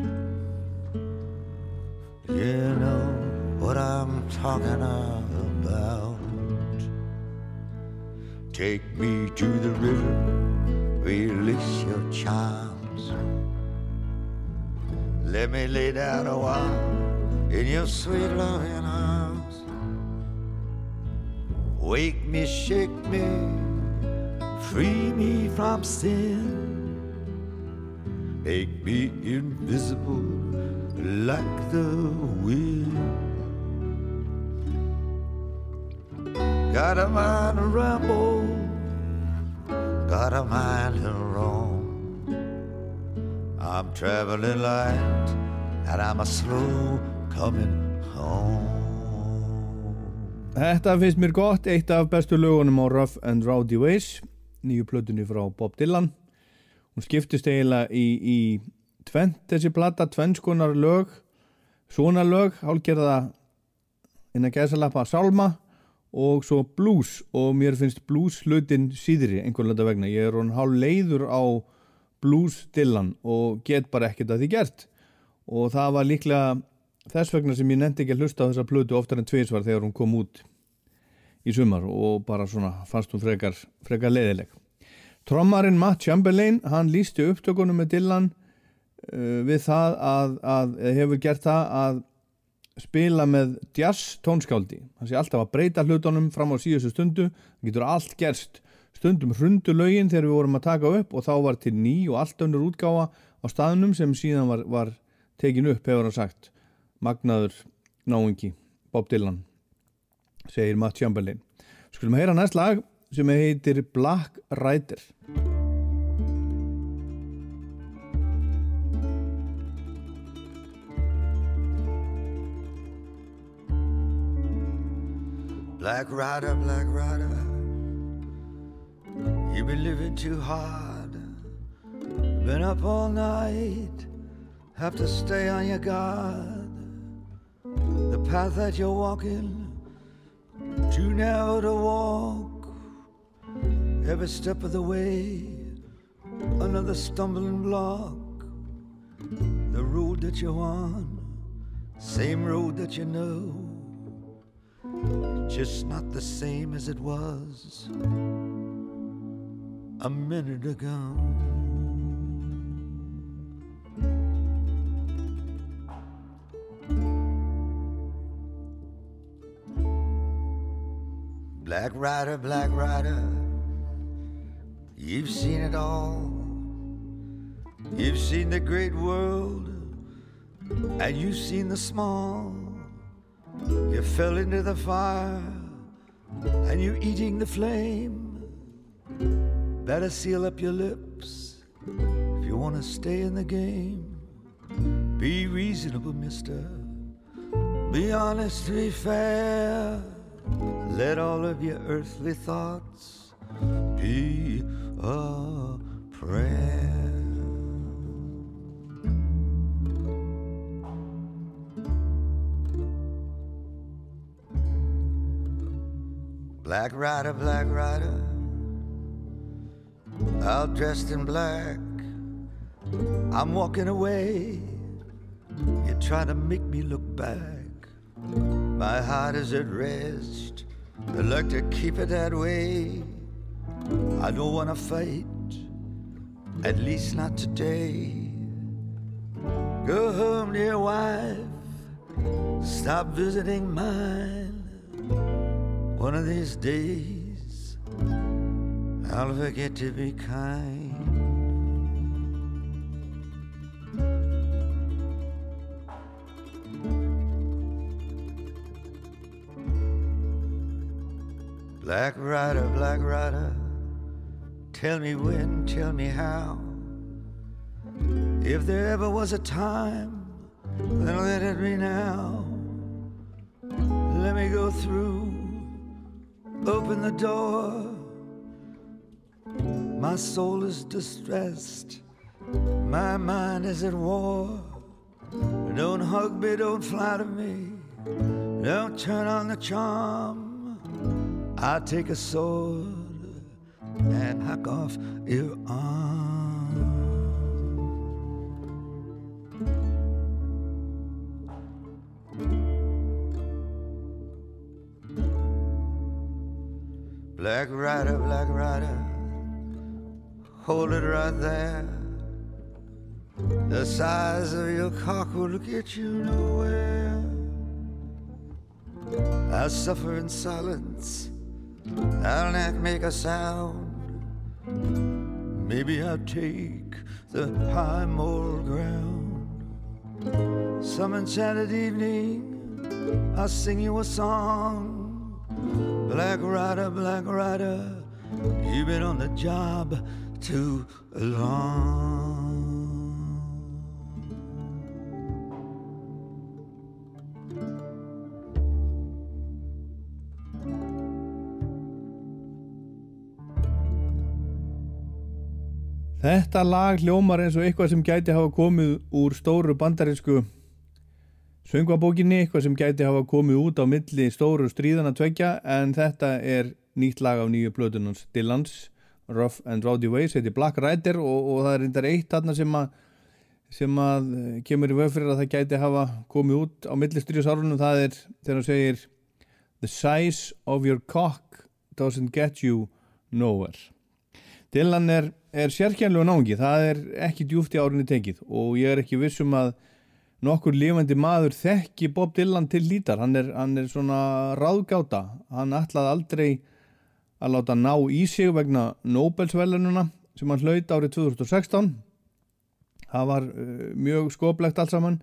You know what I'm talking about. Take me to the river, release your charms. Let me lay down a while in your sweet loving arms. Wake me, shake me, free me from sin. Make me invisible like the wind. Got a mind to ramble, got a mind to roam. I'm traveling light, and I'm a slow coming home. Þetta finnst mér gott, eitt af bestu lögunum á Rough and Rowdy Ways, nýju plötunni frá Bob Dylan. Hún skiptist eiginlega í, í tvent þessi plata, tvennskonar lög, svona lög, hálgerða innan gæðsalappa Salma og svo blues og mér finnst blues hlutin síðri einhvern veginn vegna. Ég er hún hálf leiður á blues Dylan og get bara ekkert að því gert og það var líklega þess vegna sem ég nefndi ekki að hlusta á þessa plötu oftar en tviðsvar þegar hún kom út í sumar og bara svona fannst hún frekar, frekar leiðileg. Trommarinn Matt Chamberlain, hann lísti upptökunum með Dylan uh, við það að, að hefur gert það að spila með jazz tónskáldi hann sé alltaf að breyta hlutunum fram á síðustu stundu, það getur allt gerst. Stundum hrundu lögin þegar við vorum að taka upp og þá var til ný og allt önnur útgáfa á staðnum sem síðan var, var tekin upp, hefur hann sagt. Magnaður náingi Bob Dylan segir Matt Chamberlain. Skulum að heyra næst lag sem heitir Black Rider Black rider, black rider, you've been living too hard. Been up all night, have to stay on your guard. The path that you're walking, too narrow to walk. Every step of the way, another stumbling block. The road that you're on, same road that you know just not the same as it was a minute ago. Black Rider, Black Rider, you've seen it all. You've seen the great world, and you've seen the small. You fell into the fire and you're eating the flame. Better seal up your lips if you want to stay in the game. Be reasonable, mister. Be honest, be fair. Let all of your earthly thoughts be a prayer. Black rider, black rider, all dressed in black. I'm walking away. You try to make me look back. My heart is at rest. I'd like to keep it that way. I don't want to fight, at least not today. Go home, dear wife. Stop visiting mine. One of these days, I'll forget to be kind. Black rider, black rider, tell me when, tell me how. If there ever was a time, then let it be now. Let me go through Open the door. My soul is distressed. My mind is at war. Don't hug me, don't flatter me, don't turn on the charm. I take a sword and hack off your arm. Black Rider, Black Rider, hold it right there. The size of your cock will get you nowhere. I suffer in silence. I'll not make a sound. Maybe I'll take the high moral ground. Some enchanted evening, I'll sing you a song. Black Rider, Black Rider, you've been on the job too long. Þetta lag hljómar eins og eitthvað sem gæti hafa komið úr stóru bandarinsku söngvabókinni, eitthvað sem gæti hafa komið út á milli stóru stríðana tveggja en þetta er nýtt lag af nýju plötunans Dylans, Rough and Rowdy Ways þetta er Black Rider og, og það er reyndar eitt þarna sem að sem að eh, kemur í vöð fyrir að það gæti hafa komið út á milli stríðsárunum það er þegar hann segir The size of your cock doesn't get you nowhere. Dylan er, er sérkjænlega náungi, það er ekki djúft í árinni tekið og ég er ekki vissum að nokkur lifandi maður þekki Bob Dylan til lítar, hann er, hann er svona ráðgáta, hann ætlaði aldrei að láta ná í sig vegna Nobelsvelununa sem hann hlaut árið 2016 það var uh, mjög skoplegt allt saman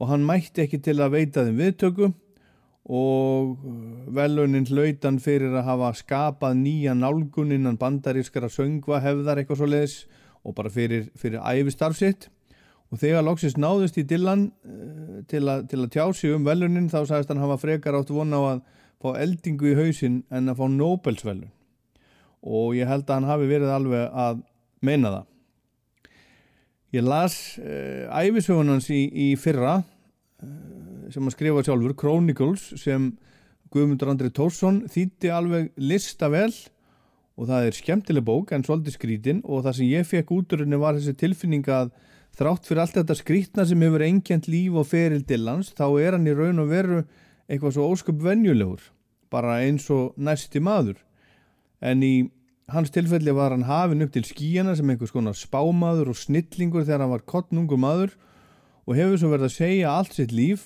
og hann mætti ekki til að veita þeim viðtöku og velunin hlautan fyrir að hafa skapað nýja nálgun innan bandarískara söngva hefðar eitthvað svo leiðis og bara fyrir, fyrir æfistarfsitt og þegar loksist náðust í Dylan uh, til, a, til að tjá sig um velunin þá sagðist hann hafa frekar átt vona á að fá eldingu í hausin en að fá Nobelsvelun og ég held að hann hafi verið alveg að meina það. Ég las uh, æfisögunans í, í fyrra uh, sem að skrifa sjálfur, Chronicles sem Guðmundur Andri Tórsson þýtti alveg lista vel. Og það er skemmtileg bók en svolítið skrítin. Og það sem ég fekk úturinnu var þessi tilfinning að þrátt fyrir allt þetta skrítna sem hefur einkjent líf og feril Dillans þá er hann í raun og veru eitthvað svo ósköp venjulegur bara eins og næsti maður. En í hans tilfelli var hann hafin upp til skíjana sem einhvers konar spámaður og snillingur þegar hann var kottnungur maður og hefur svo verið að segja allt sitt líf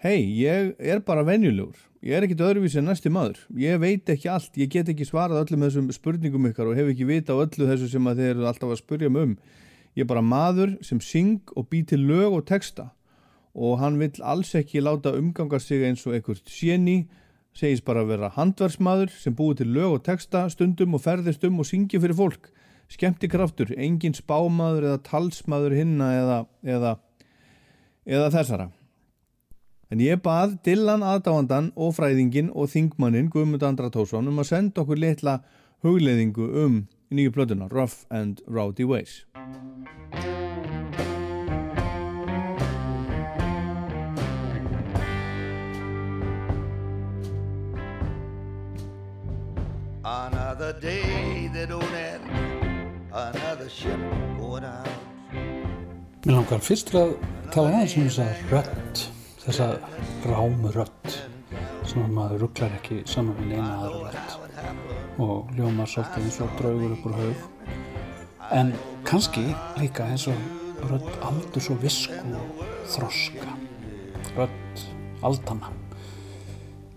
hei, ég er bara venjulegur. Ég er ekkit öðruvísi en næsti maður. Ég veit ekki allt, ég get ekki svarað öllum þessum spurningum ykkar og hef ekki vita á öllu þessu sem að þeir eru alltaf að spurja mig um ég er bara maður sem syng og bý til lög og texta. Og hann vill alls ekki láta umganga sig eins og einhvert séni segist bara að vera handversmaður sem búið til lög og texta stundum og ferðist um og syngja fyrir fólk. Skemmti kraftur, engin spámaður eða talsmaður hinna eða, eða, eða þessara. En ég bað Dylan aðdáandan og fræðingin og þingmannin Guðmund Andra Tósson um að senda okkur litla hugleðingu um nýju plötuna Rough and Rowdy Ways Another day that don't end, another ship going out. Mér langar fyrst til að tala aðeins um þessa rödd, þessa rámu rödd sem að maður rugglar ekki saman við neina aðra rödd og ljómar svolítið eins og draugur upp úr haug. En kannski líka eins og rödd aldurs og visku og þroska, rödd aldanna.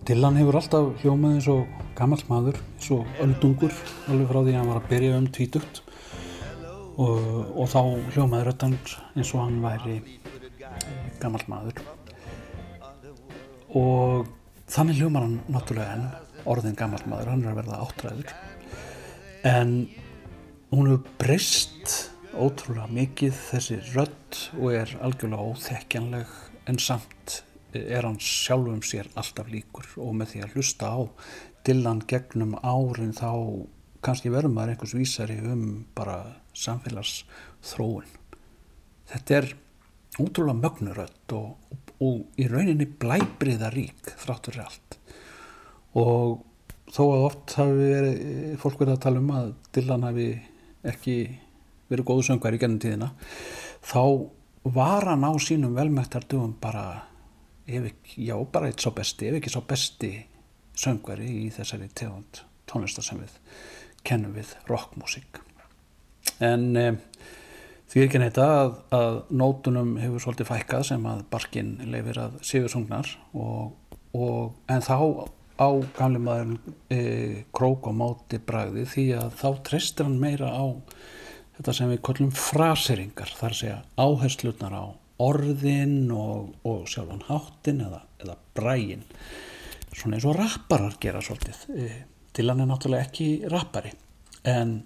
Dylan hefur alltaf hljómað eins og gammal maður, eins og öldungur alveg frá því að hann var að byrja um tvítugt og, og þá hljómaði röttan eins og hann væri gammal maður og þannig hljómar hann náttúrulega enn orðin gammal maður, hann er að verða áttræður. En hún hefur breyst ótrúlega mikið þessi rödd og er algjörlega óþekkjanleg en samt er hann sjálfum sér alltaf líkur. Og með því að hlusta á Dylan gegnum árin þá kannski verður maður einhvers vísari um bara samfélagsþróun. Þetta er útrúlega mögnurödd og, og, og í rauninni blæbriða rík þráttur allt og þó að oft hafi verið, fólk verið að tala um að Dylan hafi ekki verið góðu söngvar í gennum tíðina þá var hann á sínum velmættar dugum bara ef ekki, já bara eitt svo besti ef ekki svo besti söngvari í þessari tegund tónlistar sem við kennum við rockmusík en e, því er ekki neyta að, að nótunum hefur svolítið fækkað sem að barkin leifir að séu sungnar og, og, en þá á gamli maður e, krók og máti bragði því að þá treystir hann meira á þetta sem við kollum fraseringar þar segja áherslutnar á orðin og, og sjálfan háttin eða, eða bræin svona eins og rapparar gera svolítið. E, til hann er náttúrulega ekki rappari en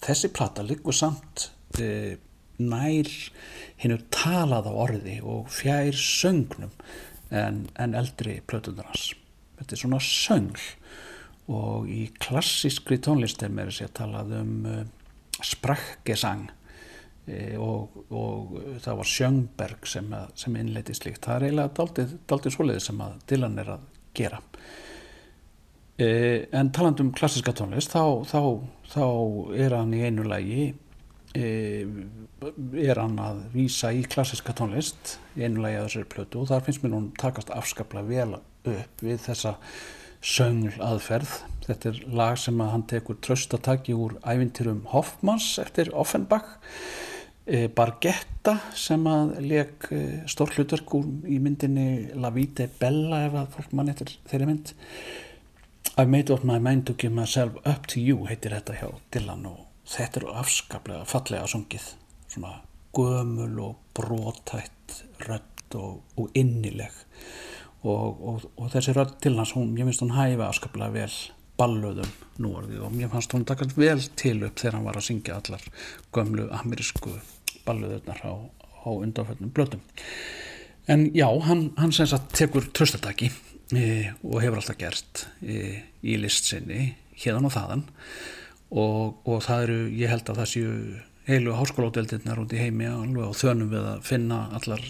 þessi plata liggur samt e, nær hinnu talað á orði og fjær söngnum en, en eldri plötunar hans þetta er svona söngl. Og í klassískri tónlist er mér að segja talað um uh, sprakkesang e, og, og það var Sjöngberg sem, sem innleiti slíkt. Það er eiginlega daldið, svoleiði sem að Dylan er að gera. En taland um klassíska tónlist þá, þá, þá er hann í einu lagi er hann að vísa í klassíska tónlist að þessari plötu og þar finnst mér hún takast afskaplega vel upp við þessa söngl aðferð. Þetta er lag sem að hann tekur tröstataki úr ævintyrum Hoffmanns eftir Offenbach. E, Bargetta sem að leik e, stór hlutverk úr í myndinni La Vite Bella ef að fólk mann eftir þeirri mynd. I've made up my mind to give myself up to you heitir þetta hjá Dylan og þetta er afskaplega fallega sungið. Svona gömul og brotætt rödd og, og innileg og, og, og þessi rödd til hans, hún, ég finnst hún hæfa afskaplega vel balluðum núorðið og mér fannst hún takast vel til upp þegar hann var að syngja allar gömlu amerísku balluðurnar á, á undanföldnum blötum. En já, hann, hann sem sagt tekur tröstataki e, og hefur alltaf gert e, í listsinni hérðan og þaðan og, og það eru, ég held að það séu heilu háskólóteldirnar út í heimi og þönum við að finna allar,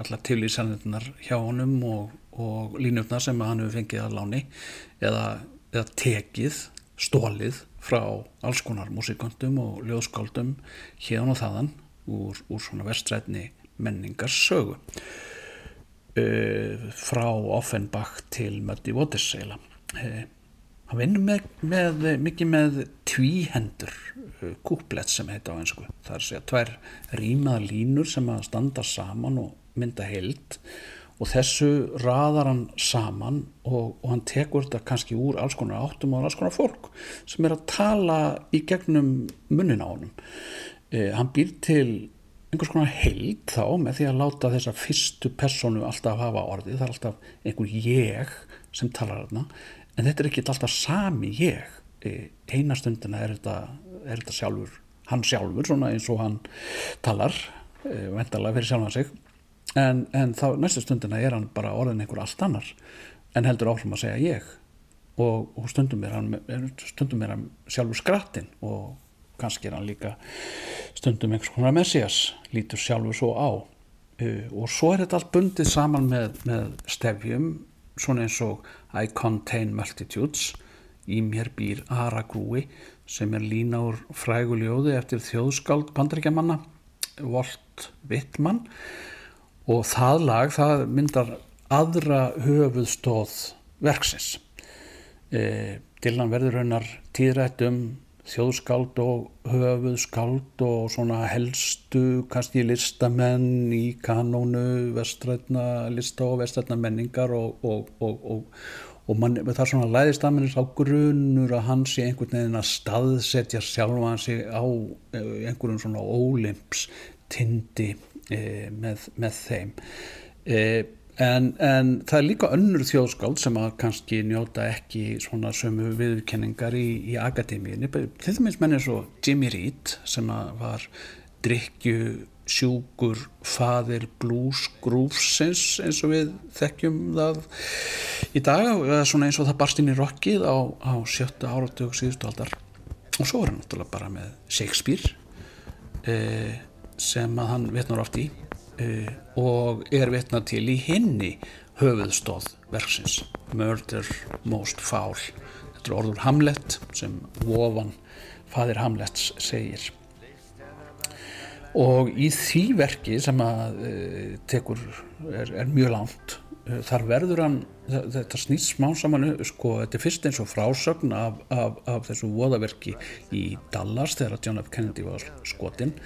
allar tilísanirnar hjá honum og, og línutnar sem hann hefur fengið að láni eða, eða tekið, stólið frá alls konar músiköndum og ljóðskáldum hérna og þaðan úr, úr svona vestrætni menningarsögu. Uh, frá Offenbach til Muddy Waters eila uh, hann vinnur með, með, mikið með tvíhendur uh, kúplett sem heita á einsku það er að segja tvær rýmaða línur sem að standa saman og mynda heild. og þessu raðar hann saman og, og hann tekur þetta kannski úr alls konar áttum og alls konar fólk sem er að tala í gegnum munnin á honum. Eh, hann býr til einhvers konar heild þá með því að láta þessa fyrstu personu alltaf hafa orðið, það er alltaf einhver ég sem talar þarna, en þetta er ekki alltaf sami ég. Eh, eina stundina er þetta, er þetta sjálfur, hann sjálfur, svona eins og hann talar, eh, vendalega fyrir sjálfan sig, en, en þá næstu stundina er hann bara orðin einhver allt annar en heldur áhlum að segja ég. Og, og stundum er hann stundum er hann sjálfur skrattin og kannski er hann líka stundum einhvers konar messias lítur sjálfur svo á. Uh, og svo er þetta allt bundið saman með, með stefjum svona eins og I contain multitudes. Í mér býr Aragrúi sem er lína úr fræguljóði eftir þjóðskáld bandrækjamanna Walt Wittmann og það lag það myndar aðra höfuðstóð verksins. E, Dylan verður raunar tíðrætt um þjóðskáld og höfuðskáld og svona helstu kannski listamenn í kanónu vestrætna lista og vestrætna menningar og, og, og, og man, það er svona læðist að minnist á grunur að hans í einhvern veginn að staðsetja sjálfa hansi á e, einhverjum svona ólimps tindi með, með þeim. E, en, en það er líka önnur þjóðskáld sem að kannski njóta ekki svona sömu viðkenningar í, í akademíinni, til dæmis menn er svo Jimmy Reed sem var drikju sjúkur faðir blues grúfsins eins og við þekkjum það í dag eins og það barst inn í rockið á, á sjötta áratug síðustu aldar. Og svo er hann náttúrulega bara með Shakespeare. Eða sem að hann vetnar oft í uh, og er vitna til í hinni höfuðstóð verksins. Murder Most Foul. Þetta er orður Hamlet sem Vofan fadir Hamlets segir. Og í því verki sem að uh, tekur er, er mjög langt uh, þar verður hann þetta snýst smá saman sko, þetta er fyrst eins og frásögn af, af, af þessu voðaverki í Dallas þegar John F. Kennedy var skotinn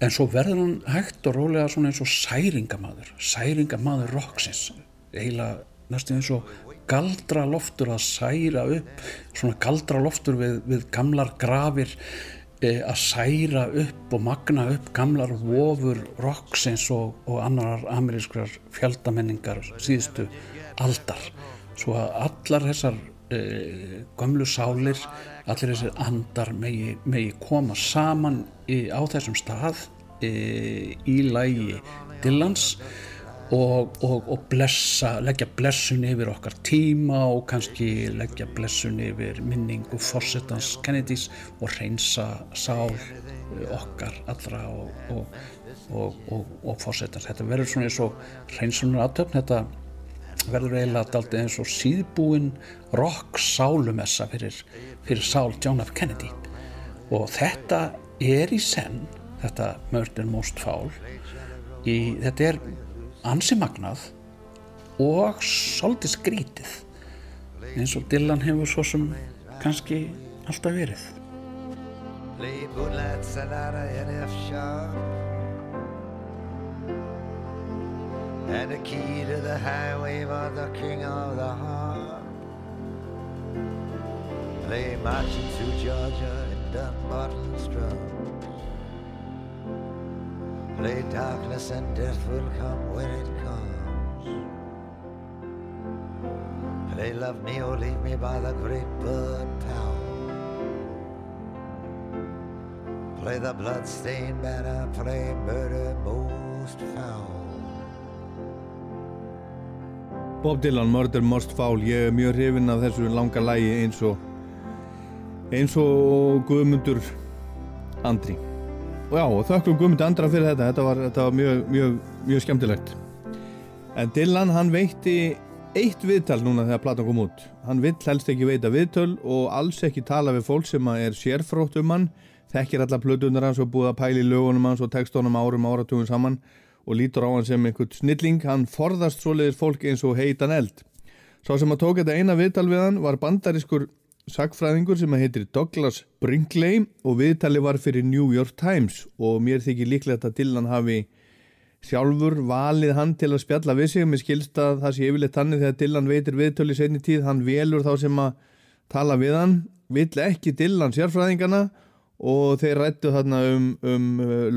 en svo verður hann hægt og rólega svona eins og særingamadur særingamadur roksins heila næstu eins og galdra loftur að særa upp svona galdra loftur við, við gamlar grafir e, að særa upp og magna upp gamlar vofur roksins og, og annar amerískrar fjaldamenningar síðustu aldar. Svo að allar þessar e, gömlu sálir allir þessir andar megi, megi koma saman í, á þessum stað e, í lægi Dillans og, og, og blessa, leggja blessun yfir okkar tíma og kannski leggja blessun yfir minningu fórsetans Kennedys og reynsa sál okkar allra og, og fórsetans. Þetta verður svona eins og reynsunar aðtöfn, þetta verður eiginlega daldið eins og síðbúin rock sálumessa fyrir, fyrir sál John F. Kennedy. Og þetta er í senn, þetta Murder Most Foul, í, þetta er ansi magnað og svolítið skrítið eins og Dylan hefur svo sem kannski alltaf verið. Play bootlegs and out of And the key to the highway was the king of the heart. Play marching through Georgia and Dunbarton's drums Play darkness and death will come when it comes. Play love me or leave me by the great bird town. Play the bloodstained banner, play murder most foul. Bob Dylan, Murder Most Foul. Ég er mjög hrifinn af þessu langa lægi eins og eins og Guðmundur Andri. Og já, þökkum Guðmundur Andra fyrir þetta. Þetta var, þetta var mjög, mjög, mjög skemmtilegt. En Dylan hann veitti eitt viðtal núna þegar platan kom út. Hann vill helst ekki veita viðtöl og alls ekki tala við fólk sem er sérfrótt um hann þekkir alla plötunar hans og búið að pæli lögunum hans og tekstónum árum áratugum saman og lítur á hann sem einhvern snilling. Hann forðast svoleiðis fólk eins og heitan eld. Sá sem að tók þetta eina viðtal við hann var bandarískur sagfræðingur sem heitir Douglas Brinkley og viðtali var fyrir New York Times. Og mér þykir líklegt að Dylan hafi sjálfur valið hann til að spjalla við sig. Mér skilst að það sé yfirleitt hann þegar Dylan veitir viðtölu í senni tíð hann velur þá sem að tala við hann. Vill ekki Dylan sérfræðingana. og þeir rættu þarna um, um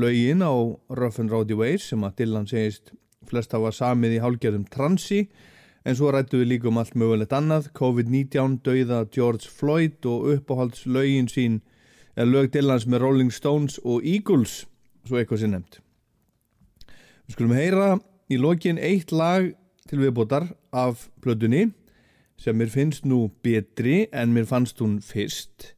lögin á Rough and Rowdy Ways sem að Dylan segist flest hafa samið í hálgjörðum transi. En svo rættu við líka um allt mögulegt annað COVID-19, dauða George Floyd og uppáhalds lögin sín er lög Dylans með Rolling Stones og Eagles svo eitthvað sem nefnt. Við skulum heyra í lokin eitt lag til viðbótar af plötunni sem mér finnst nú betri en mér fannst hún fyrst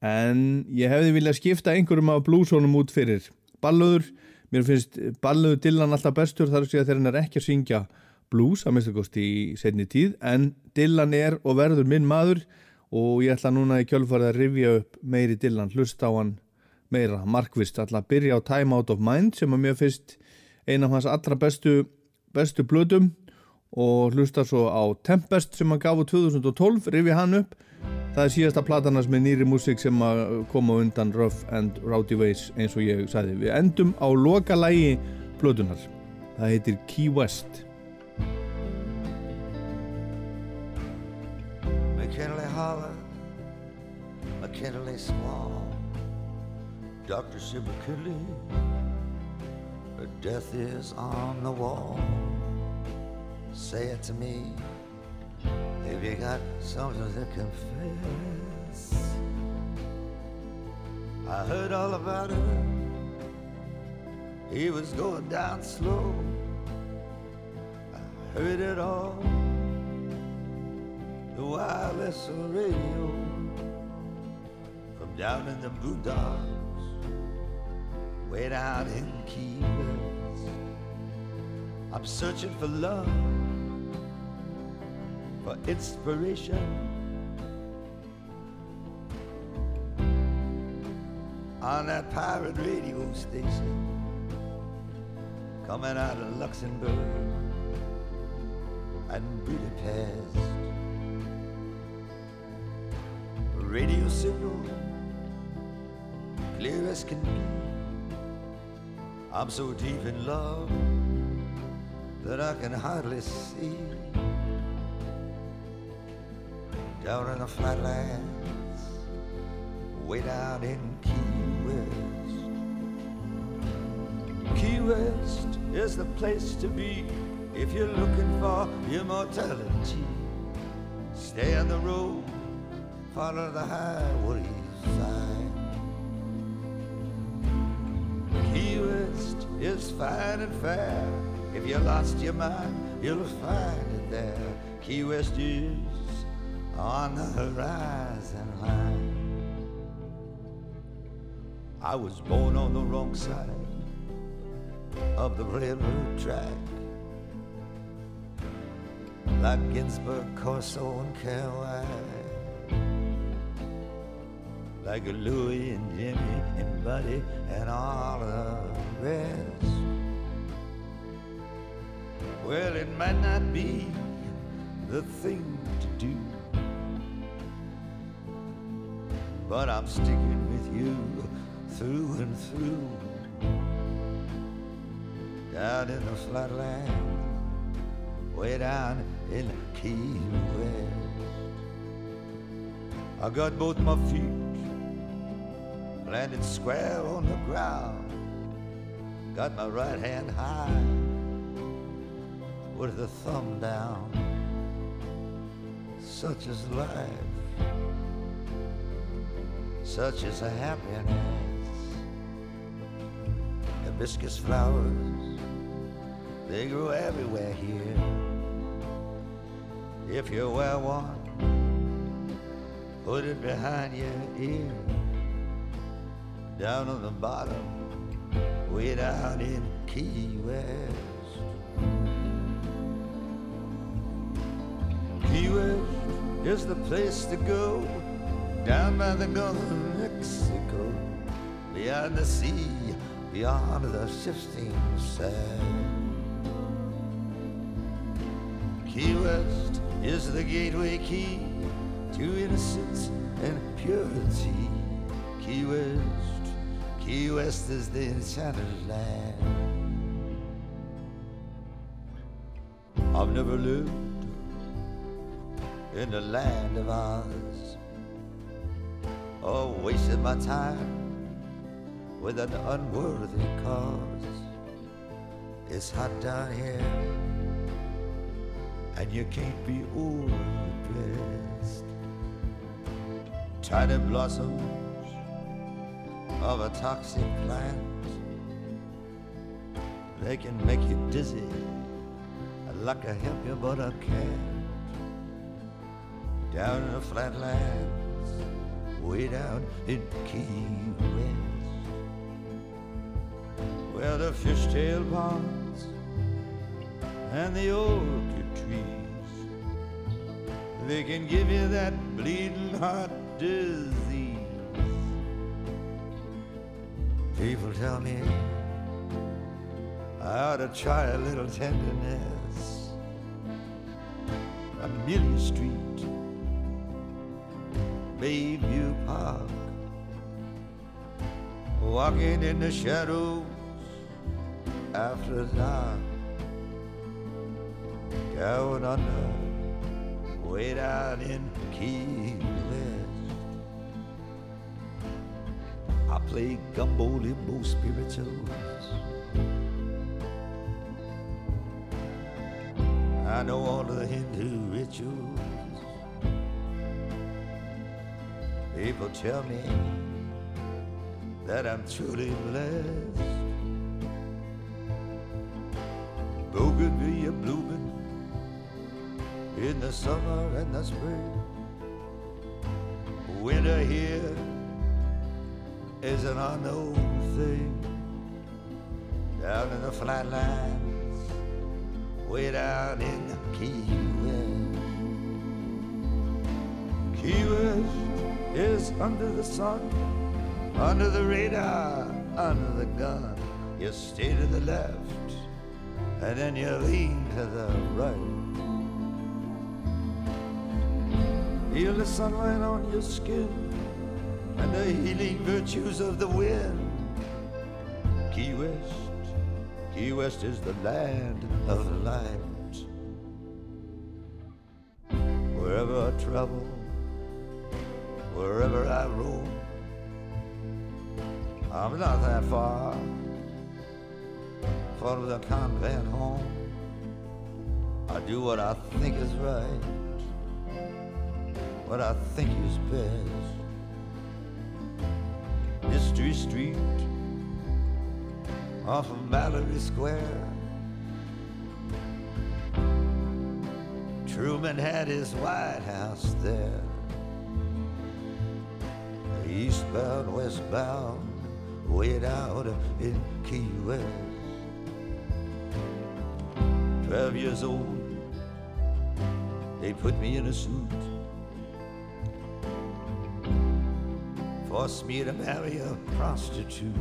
en ég hefði viljað skipta einhverjum af blúsónum út fyrir. Ballöður, mér finnst ballöður Dylan alltaf bestur þar að segja þegar hann er ekki að syngja blues að minnst í setni tíð, en Dylan er og verður minn maður og ég ætla núna í kjölfarið að rifja upp meiri Dylan, hlusta á hann meira. Markvist, ætla að byrja á Time Out of Mind sem að mér finnst eina af hans allra bestu bestu blödum og hlusta svo á Tempest sem hann gaf á 2012, rifja hann upp Það er síðasta platanars með nýri músík sem að koma undan Rough and Rowdy Ways eins og ég sagði. Við endum á loka lægi plötunar. Það heitir Key West. McKinley Hollow, McKinley Small, Dr. Sim McKinley, death is on the wall. Say it to me. If you got something to confess, I heard all about it. He was going down slow. I heard it all. The wireless radio from down in the boondocks, way down in Key West. I'm searching for love, for inspiration. On that pirate radio station, coming out of Luxembourg and Budapest. Radio signal, clear as can be. I'm so deep in love that I can hardly see. Down in the flatlands, way down in Key West. Key West is the place to be if you're looking for immortality. Stay on the road, follow the highway sign. Key West is fine and fair. If you lost your mind, you'll find it there. Key West is on the horizon line. I was born on the wrong side of the railroad track. Like Ginsburg, Corso, and Kerouac. Like Louie and Jimmy and Buddy and all the rest. Well, it might not be the thing to do, but I'm sticking with you through and through. Down in the flatland, way down in Key West. I got both my feet landed square on the ground. Got my right hand high with the thumb down. Such is life, such is a happiness. Hibiscus flowers, they grow everywhere here. If you wear one, put it behind your ear. Down on the bottom, way down in Key West. Key West is the place to go down by the Gulf of Mexico, beyond the sea, beyond the shifting sand. Key West is the gateway key to innocence and purity. Key West, Key West is the enchanted land. I've never lived in the land of Oz or wasted my time with an unworthy cause. It's hot down here and you can't be overdressed. Tiny blossoms of a toxic plant, they can make you dizzy like a help you but I can't. Down in the flatlands, way down in Key West, where the fishtail ponds and the orchid trees. They can give you that bleeding heart disease. People tell me I ought to try a little tenderness. Amelia Street, Bayview Park, walking in the shadows after dark down under, way down in Key West. I play gumbo limbo spirituals. I know all the Hindu rituals. People tell me that I'm truly blessed. Bougainvillea blooming in the summer and the spring. Winter here is an unknown thing. Down in the flatlands, way down in Key West. Key West is under the sun, under the radar, under the gun. You stay to the left, and then you lean to the right. Feel the sunlight on your skin and the healing virtues of the wind. Key West, Key West is the land of light. Wherever I travel, wherever I roam, I'm not that far from the convent home. I do what I think is right, what I think is best. Mystery Street off of Mallory Square. Truman had his White House there. Eastbound, westbound, way out in Key West. Twelve years old, they put me in a suit. Forced me to marry a prostitute.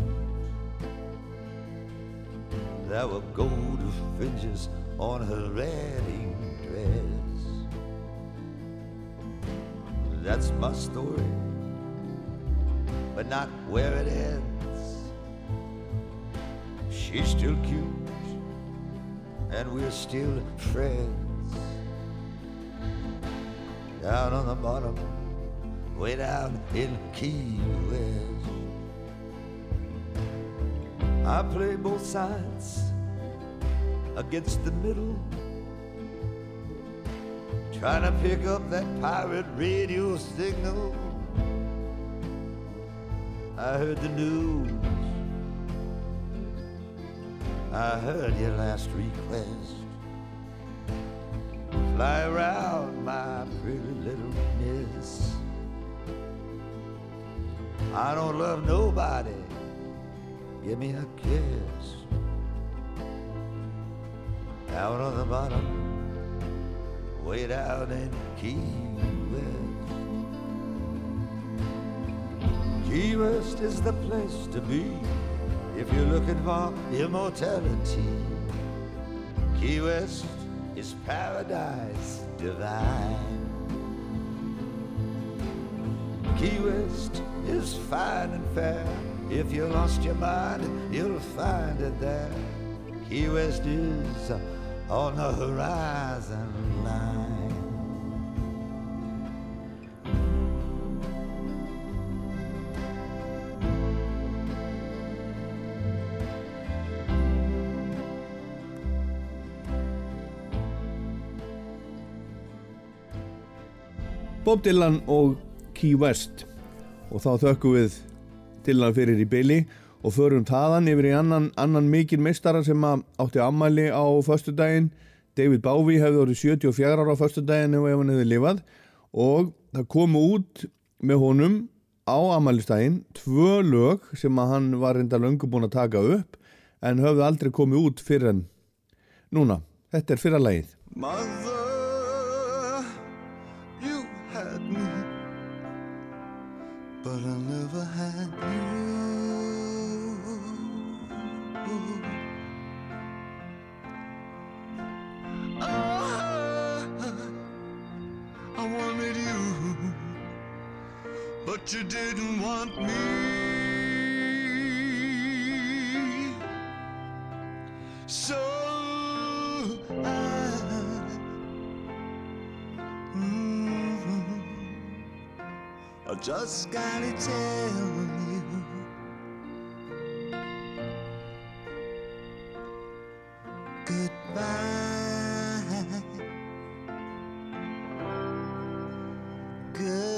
There were gold fringes on her wedding dress. That's my story, but not where it ends. She's still cute, and we're still friends. Down on the bottom, way down in Key West. I play both sides against the middle. Trying to pick up that pirate radio signal. I heard the news. I heard your last request. Fly around, my pretty little miss. I don't love nobody. Give me a kiss. Out on the bottom, way down in Key Key West is the place to be if you're looking for immortality. Key West is paradise divine. Key West is fine and fair. If you lost your mind, you'll find it there. Key West is on the horizon Bob Dylan og Key West. Og þá þökkum við Dylan fyrir í byli og förum taðan yfir í annan, annan mikil meistara sem átti ammæli á föstudaginn. David Bowie hefði orðið 74 ára á föstudaginn ef hann hefði lifað. Og það komu út með honum á ammælistaginn tvö lög sem að hann var reynda löngu búin að taka upp en höfðu aldrei komið út fyrir en núna, þetta er fyrra lagið. Mother, but I never had you. I, I wanted you, but you didn't want me. So just gotta tell you. Goodbye. Goodbye.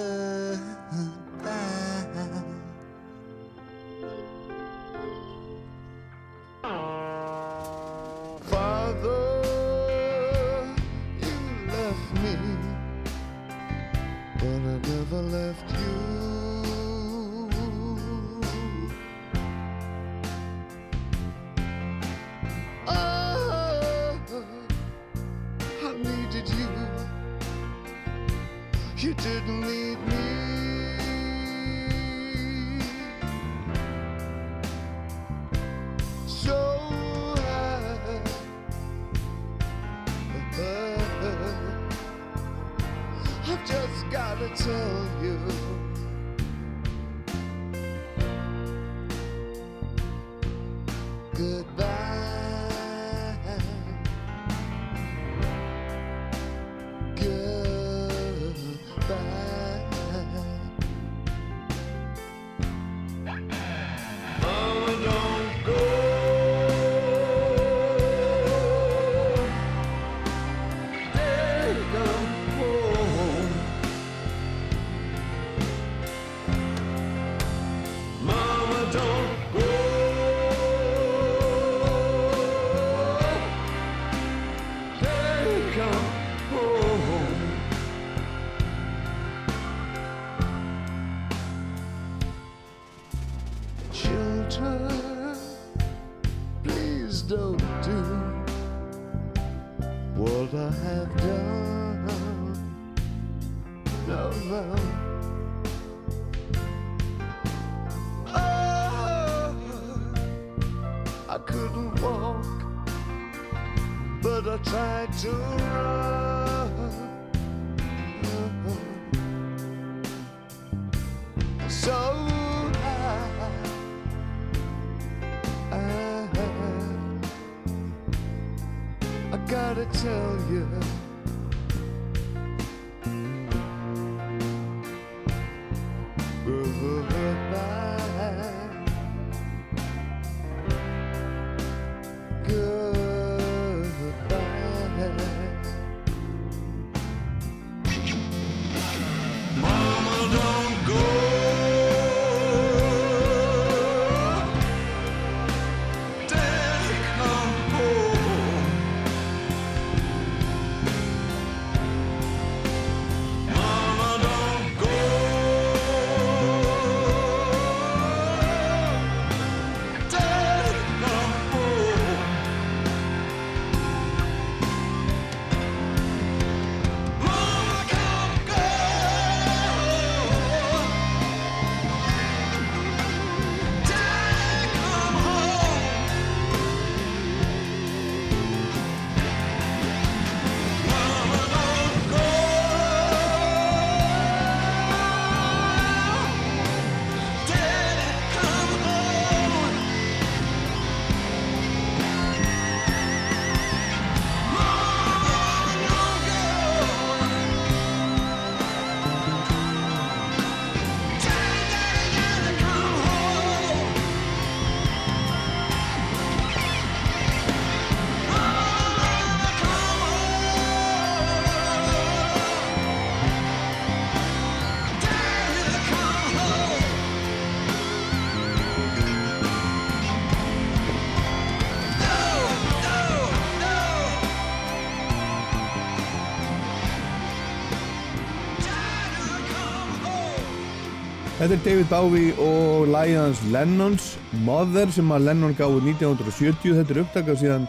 Þetta er David Bowie og lagið hans Lennons Mother sem að Lennon gáði 1970 þetta er upptakað síðan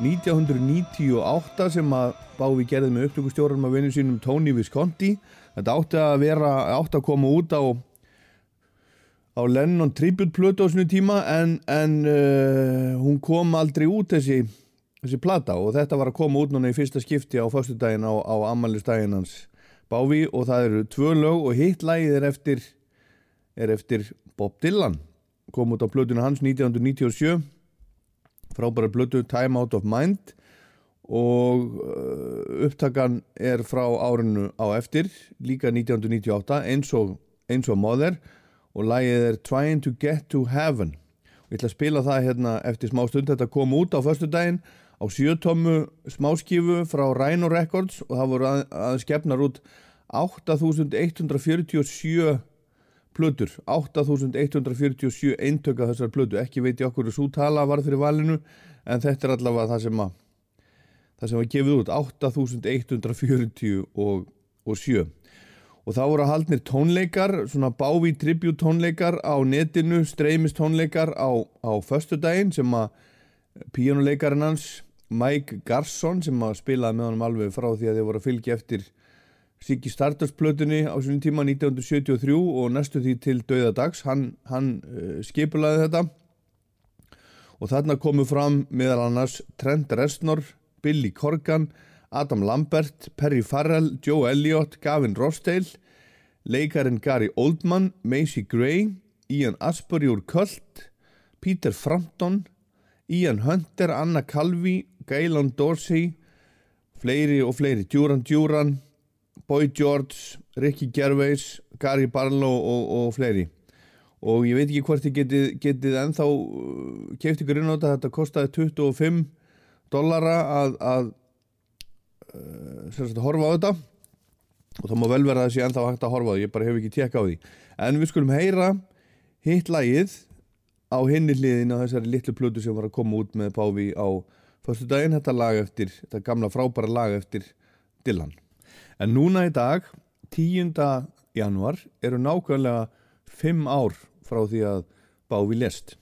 1998 sem að Bowie gerði með upptökustjóran með vinnu sínum Tony Visconti. Þetta átti að vera átti að koma út á á Lennon tribute plötu á sinu tíma en, en uh, hún kom aldrei út þessi þessi plata og þetta var að koma út núna í fyrsta skipti á föstudaginn á, á ammælistaginn hans Bowie og það eru tvö lög og hitt lagið er eftir er eftir Bob Dylan. Kom út á plötuna hans 1997 frábæra plötu Time Out of Mind. Og uh, upptakan er frá árinu á eftir líka 1998 eins og, eins og Mother. Og lagið er Trying to Get to Heaven. Og ég ætla að spila það hérna eftir smá stund. Þetta kom út á förstu daginn á sjötommu smáskifu frá Rhino Records. Og það voru að, að skefnar út 8147 plötur, 8147 eintöka þessar plötu, ekki veit ég okkur svo tala var fyrir valinu en þetta er allavega það sem að það sem var gefið út, 8147 og, og 7 og þá voru að haldnir tónleikar svona Bowie tribute tónleikar á netinu, streymist tónleikar á, á föstudaginn sem að píjónuleikarinn hans Mike Garson sem að spilaði með honum alveg frá því að þeir voru að fylgja eftir Siggy Stardust plötunni á svona tíma 1973 og næstu því til döðadags hann, hann uh, skipulaði þetta. Og þarna komu fram meðal annars Trent Reznor, Billy Corgan Adam Lambert, Perry Farrell Joe Elliott, Gavin Rossdale leikarin Gary Oldman Macy Gray, Ian Asbury úr Cult, Peter Frampton Ian Hunter, Anna Calvi Gaylon Dorsey fleiri og fleiri, Duran Duran Boy George, Ricky Gervais Gary Barlow og, og fleiri. Og ég veit ekki hvort þið getið, getið ennþá keift ykkur inn á þetta. Þetta kostaði 25 dollara að, að uh, sagt, horfa á þetta. Og þá má vel vera þessi ennþá hægt að horfa á. Því ég bara hef ekki tjekka á því. En við skulum heyra hitt lagið á hinni hliðin á þessari litlu plötu sem var að koma út með Páfi á fyrstu daginn þetta lag eftir, þetta gamla frábæra lag eftir Dylan En núna í dag, 10. januar, eru nákvæmlega 5 ár frá því að Bávi lest.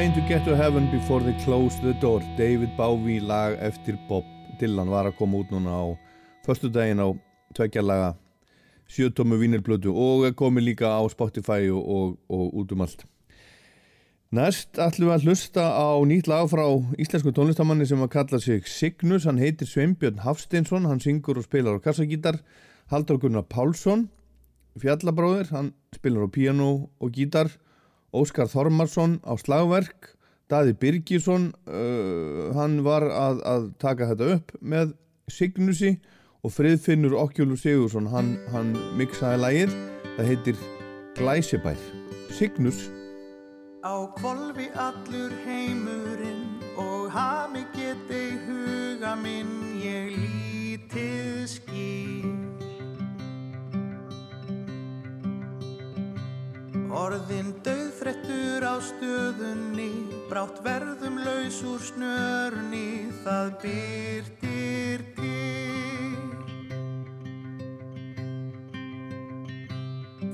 Trying to get to heaven before they close the door. David Bowie lag eftir Bob Dylan var að koma út núna á förstu daginn á tveggjarlaga sjötómu vínirblötu og komið líka á Spotify og, og, og út um allt. Næst ætlum við að hlusta á nýtt lag frá íslensku tónlistamanni sem að kalla sig Signus, hann heitir Sveinbjörn Hafsteinsson, hann syngur og spilar á kassagítar, Haldur Gunnar Pálsson, fjallabróðir, hann spilar á piano og gítar, Óskar Þormarsson á slagverk, Daði Birgisson, uh, hann var að, að taka þetta upp með Signusi og Friðfinnur Okkjólu Sigursson, hann, hann mixaði lagið, það heitir Glæsibær, Signus. Á kvolfi allur heimurinn og hami geti huga minn ég lítið skýr. Orðin döðfrettur á stöðunni, brátt verðum laus úr snörunni, það byrtir til.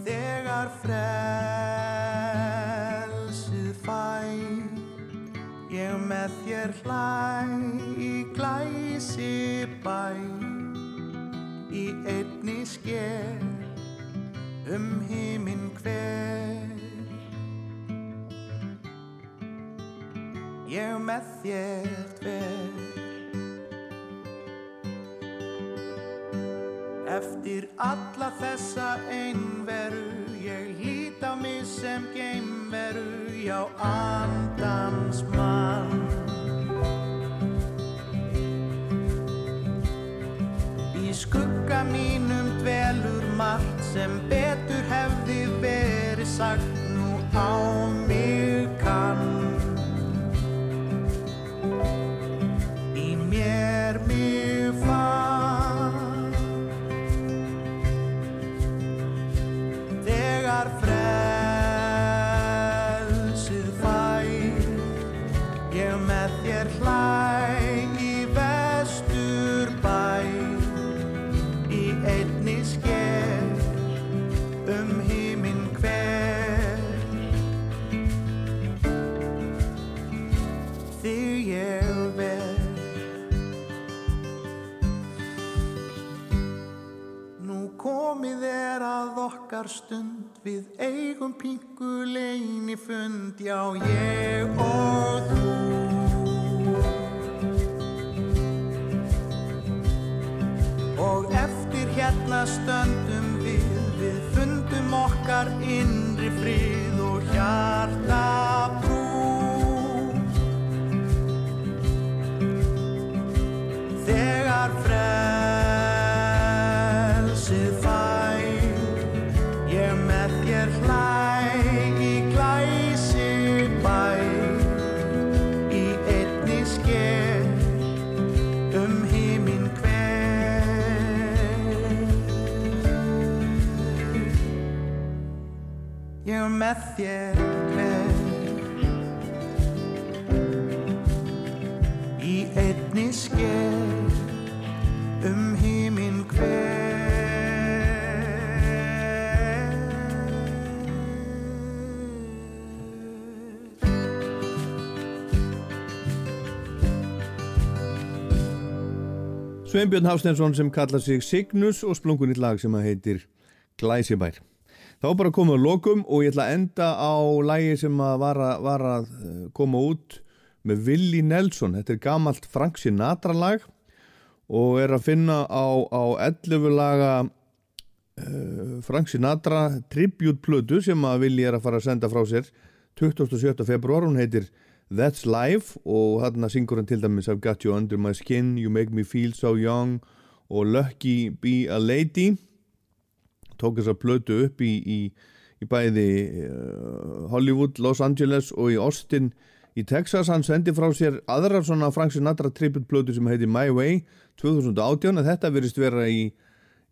Þegar frelsið fær, ég með þér hlæ í glæsi bæ í einni sker um himinn hver. Ég með þér tver. Eftir alla þessa einveru ég lít á mig sem geimveru já andans mann. Í skugga mínum dvelur margt sem betur hefði verið sagt nú á okkar stund Við eigum pingu leini fund. Já, ég og þú. Og eftir hérna stöndum við Við fundum okkar innri frið og hjarta brú. Þegar frelsið með þér hver Í einni sker um himinn hver Sveinbjörn Hafstensson sem kallar sig Signus og splungunit lag sem að heitir Glæsibær. Þá bara komum við að lokum og ég ætla að enda á lagi sem að var að, var að eh, koma út með Willi Nelson. Þetta er gamalt Frank Sinatra lag og er að finna á, á 11 laga uh, Frank Sinatra tribute plödu sem að Willi er að fara að senda frá sér 27. februar. Hún heitir That's Life og þarna syngur hann til dæmis I've got you under my skin, you make me feel so young og Lucky be a lady tók þessa plötu upp í, í, í bæði uh, Hollywood, Los Angeles og í Austin í Texas, hann sendi frá sér aðra svona Frank Sinatra tribute plötu sem heitir My Way 2018 en þetta verist vera í,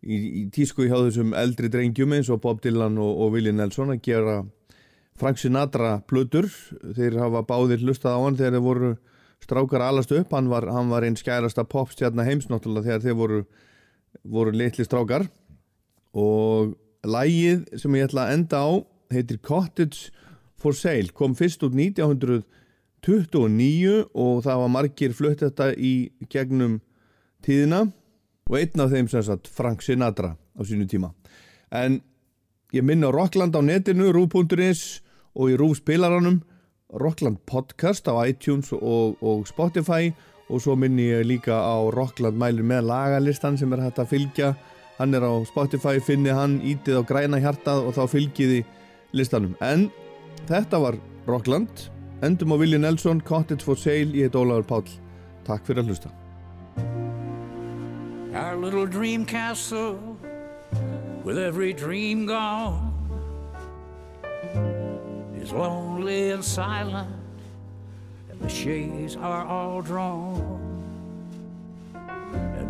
í, tísku hjá þessum eldri drengjum eins og Bob Dylan og, og Willie Nelson að gera Frank Sinatra plötur. Þeir hafa báðir hlustað á hann þegar þeir voru strákar alast upp. Hann var, var einn skærasta popstjarnar heims náttúrulega þegar þeir voru, voru litli strákar og lægið sem ég ætla að enda á heitir Cottage for Sale. Kom fyrst út 1929 og það var margir flutt þetta í gegnum tíðina. Og einn af þeim sem sagt Frank Sinatra á sínu tíma. En ég minna Rockland á netinu, rú.is og í rú spilaranum Rockland podcast á iTunes og, og Spotify. Og svo minni ég líka á Rockland mælur með lagalistan sem er hægt að fylgja hann er á Spotify, finni hann ítið á græna hjartað og þá fylgiði listanum. En þetta var Rockland. Endum á Willi Nelson, Cottage for Sale ég heit Ólafur Páll, takk fyrir að hlusta. Our little dream castle with every dream gone is lonely and silent and the shades are all drawn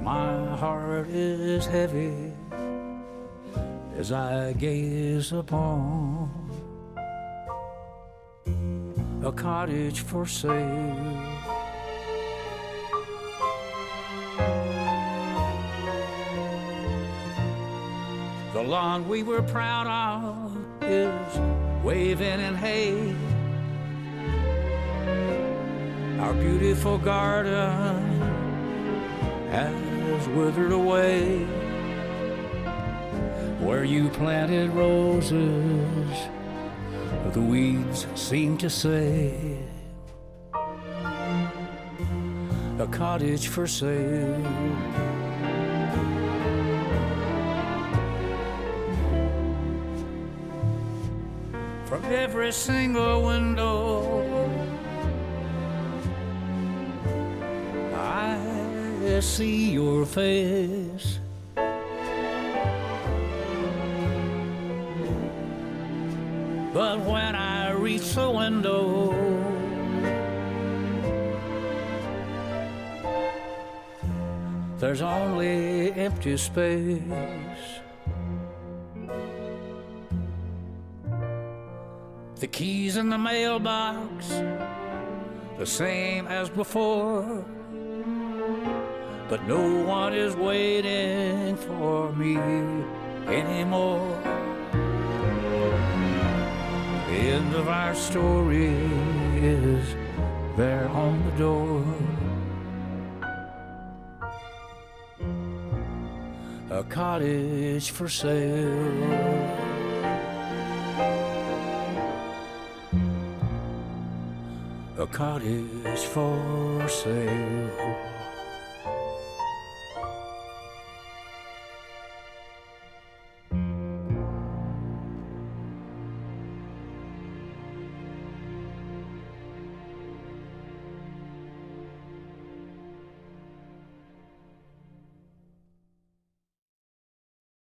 my heart is heavy as I gaze upon a cottage for sale The lawn we were proud of is waving in hay. Our beautiful garden has withered away. Where you planted roses, the weeds seem to say, a cottage for sale. From every single window, I see your face. But when I reach the window, there's only empty space. The keys in the mailbox, the same as before. But no one is waiting for me anymore. The end of our story is there on the door. A cottage for sale. A cottage for sale.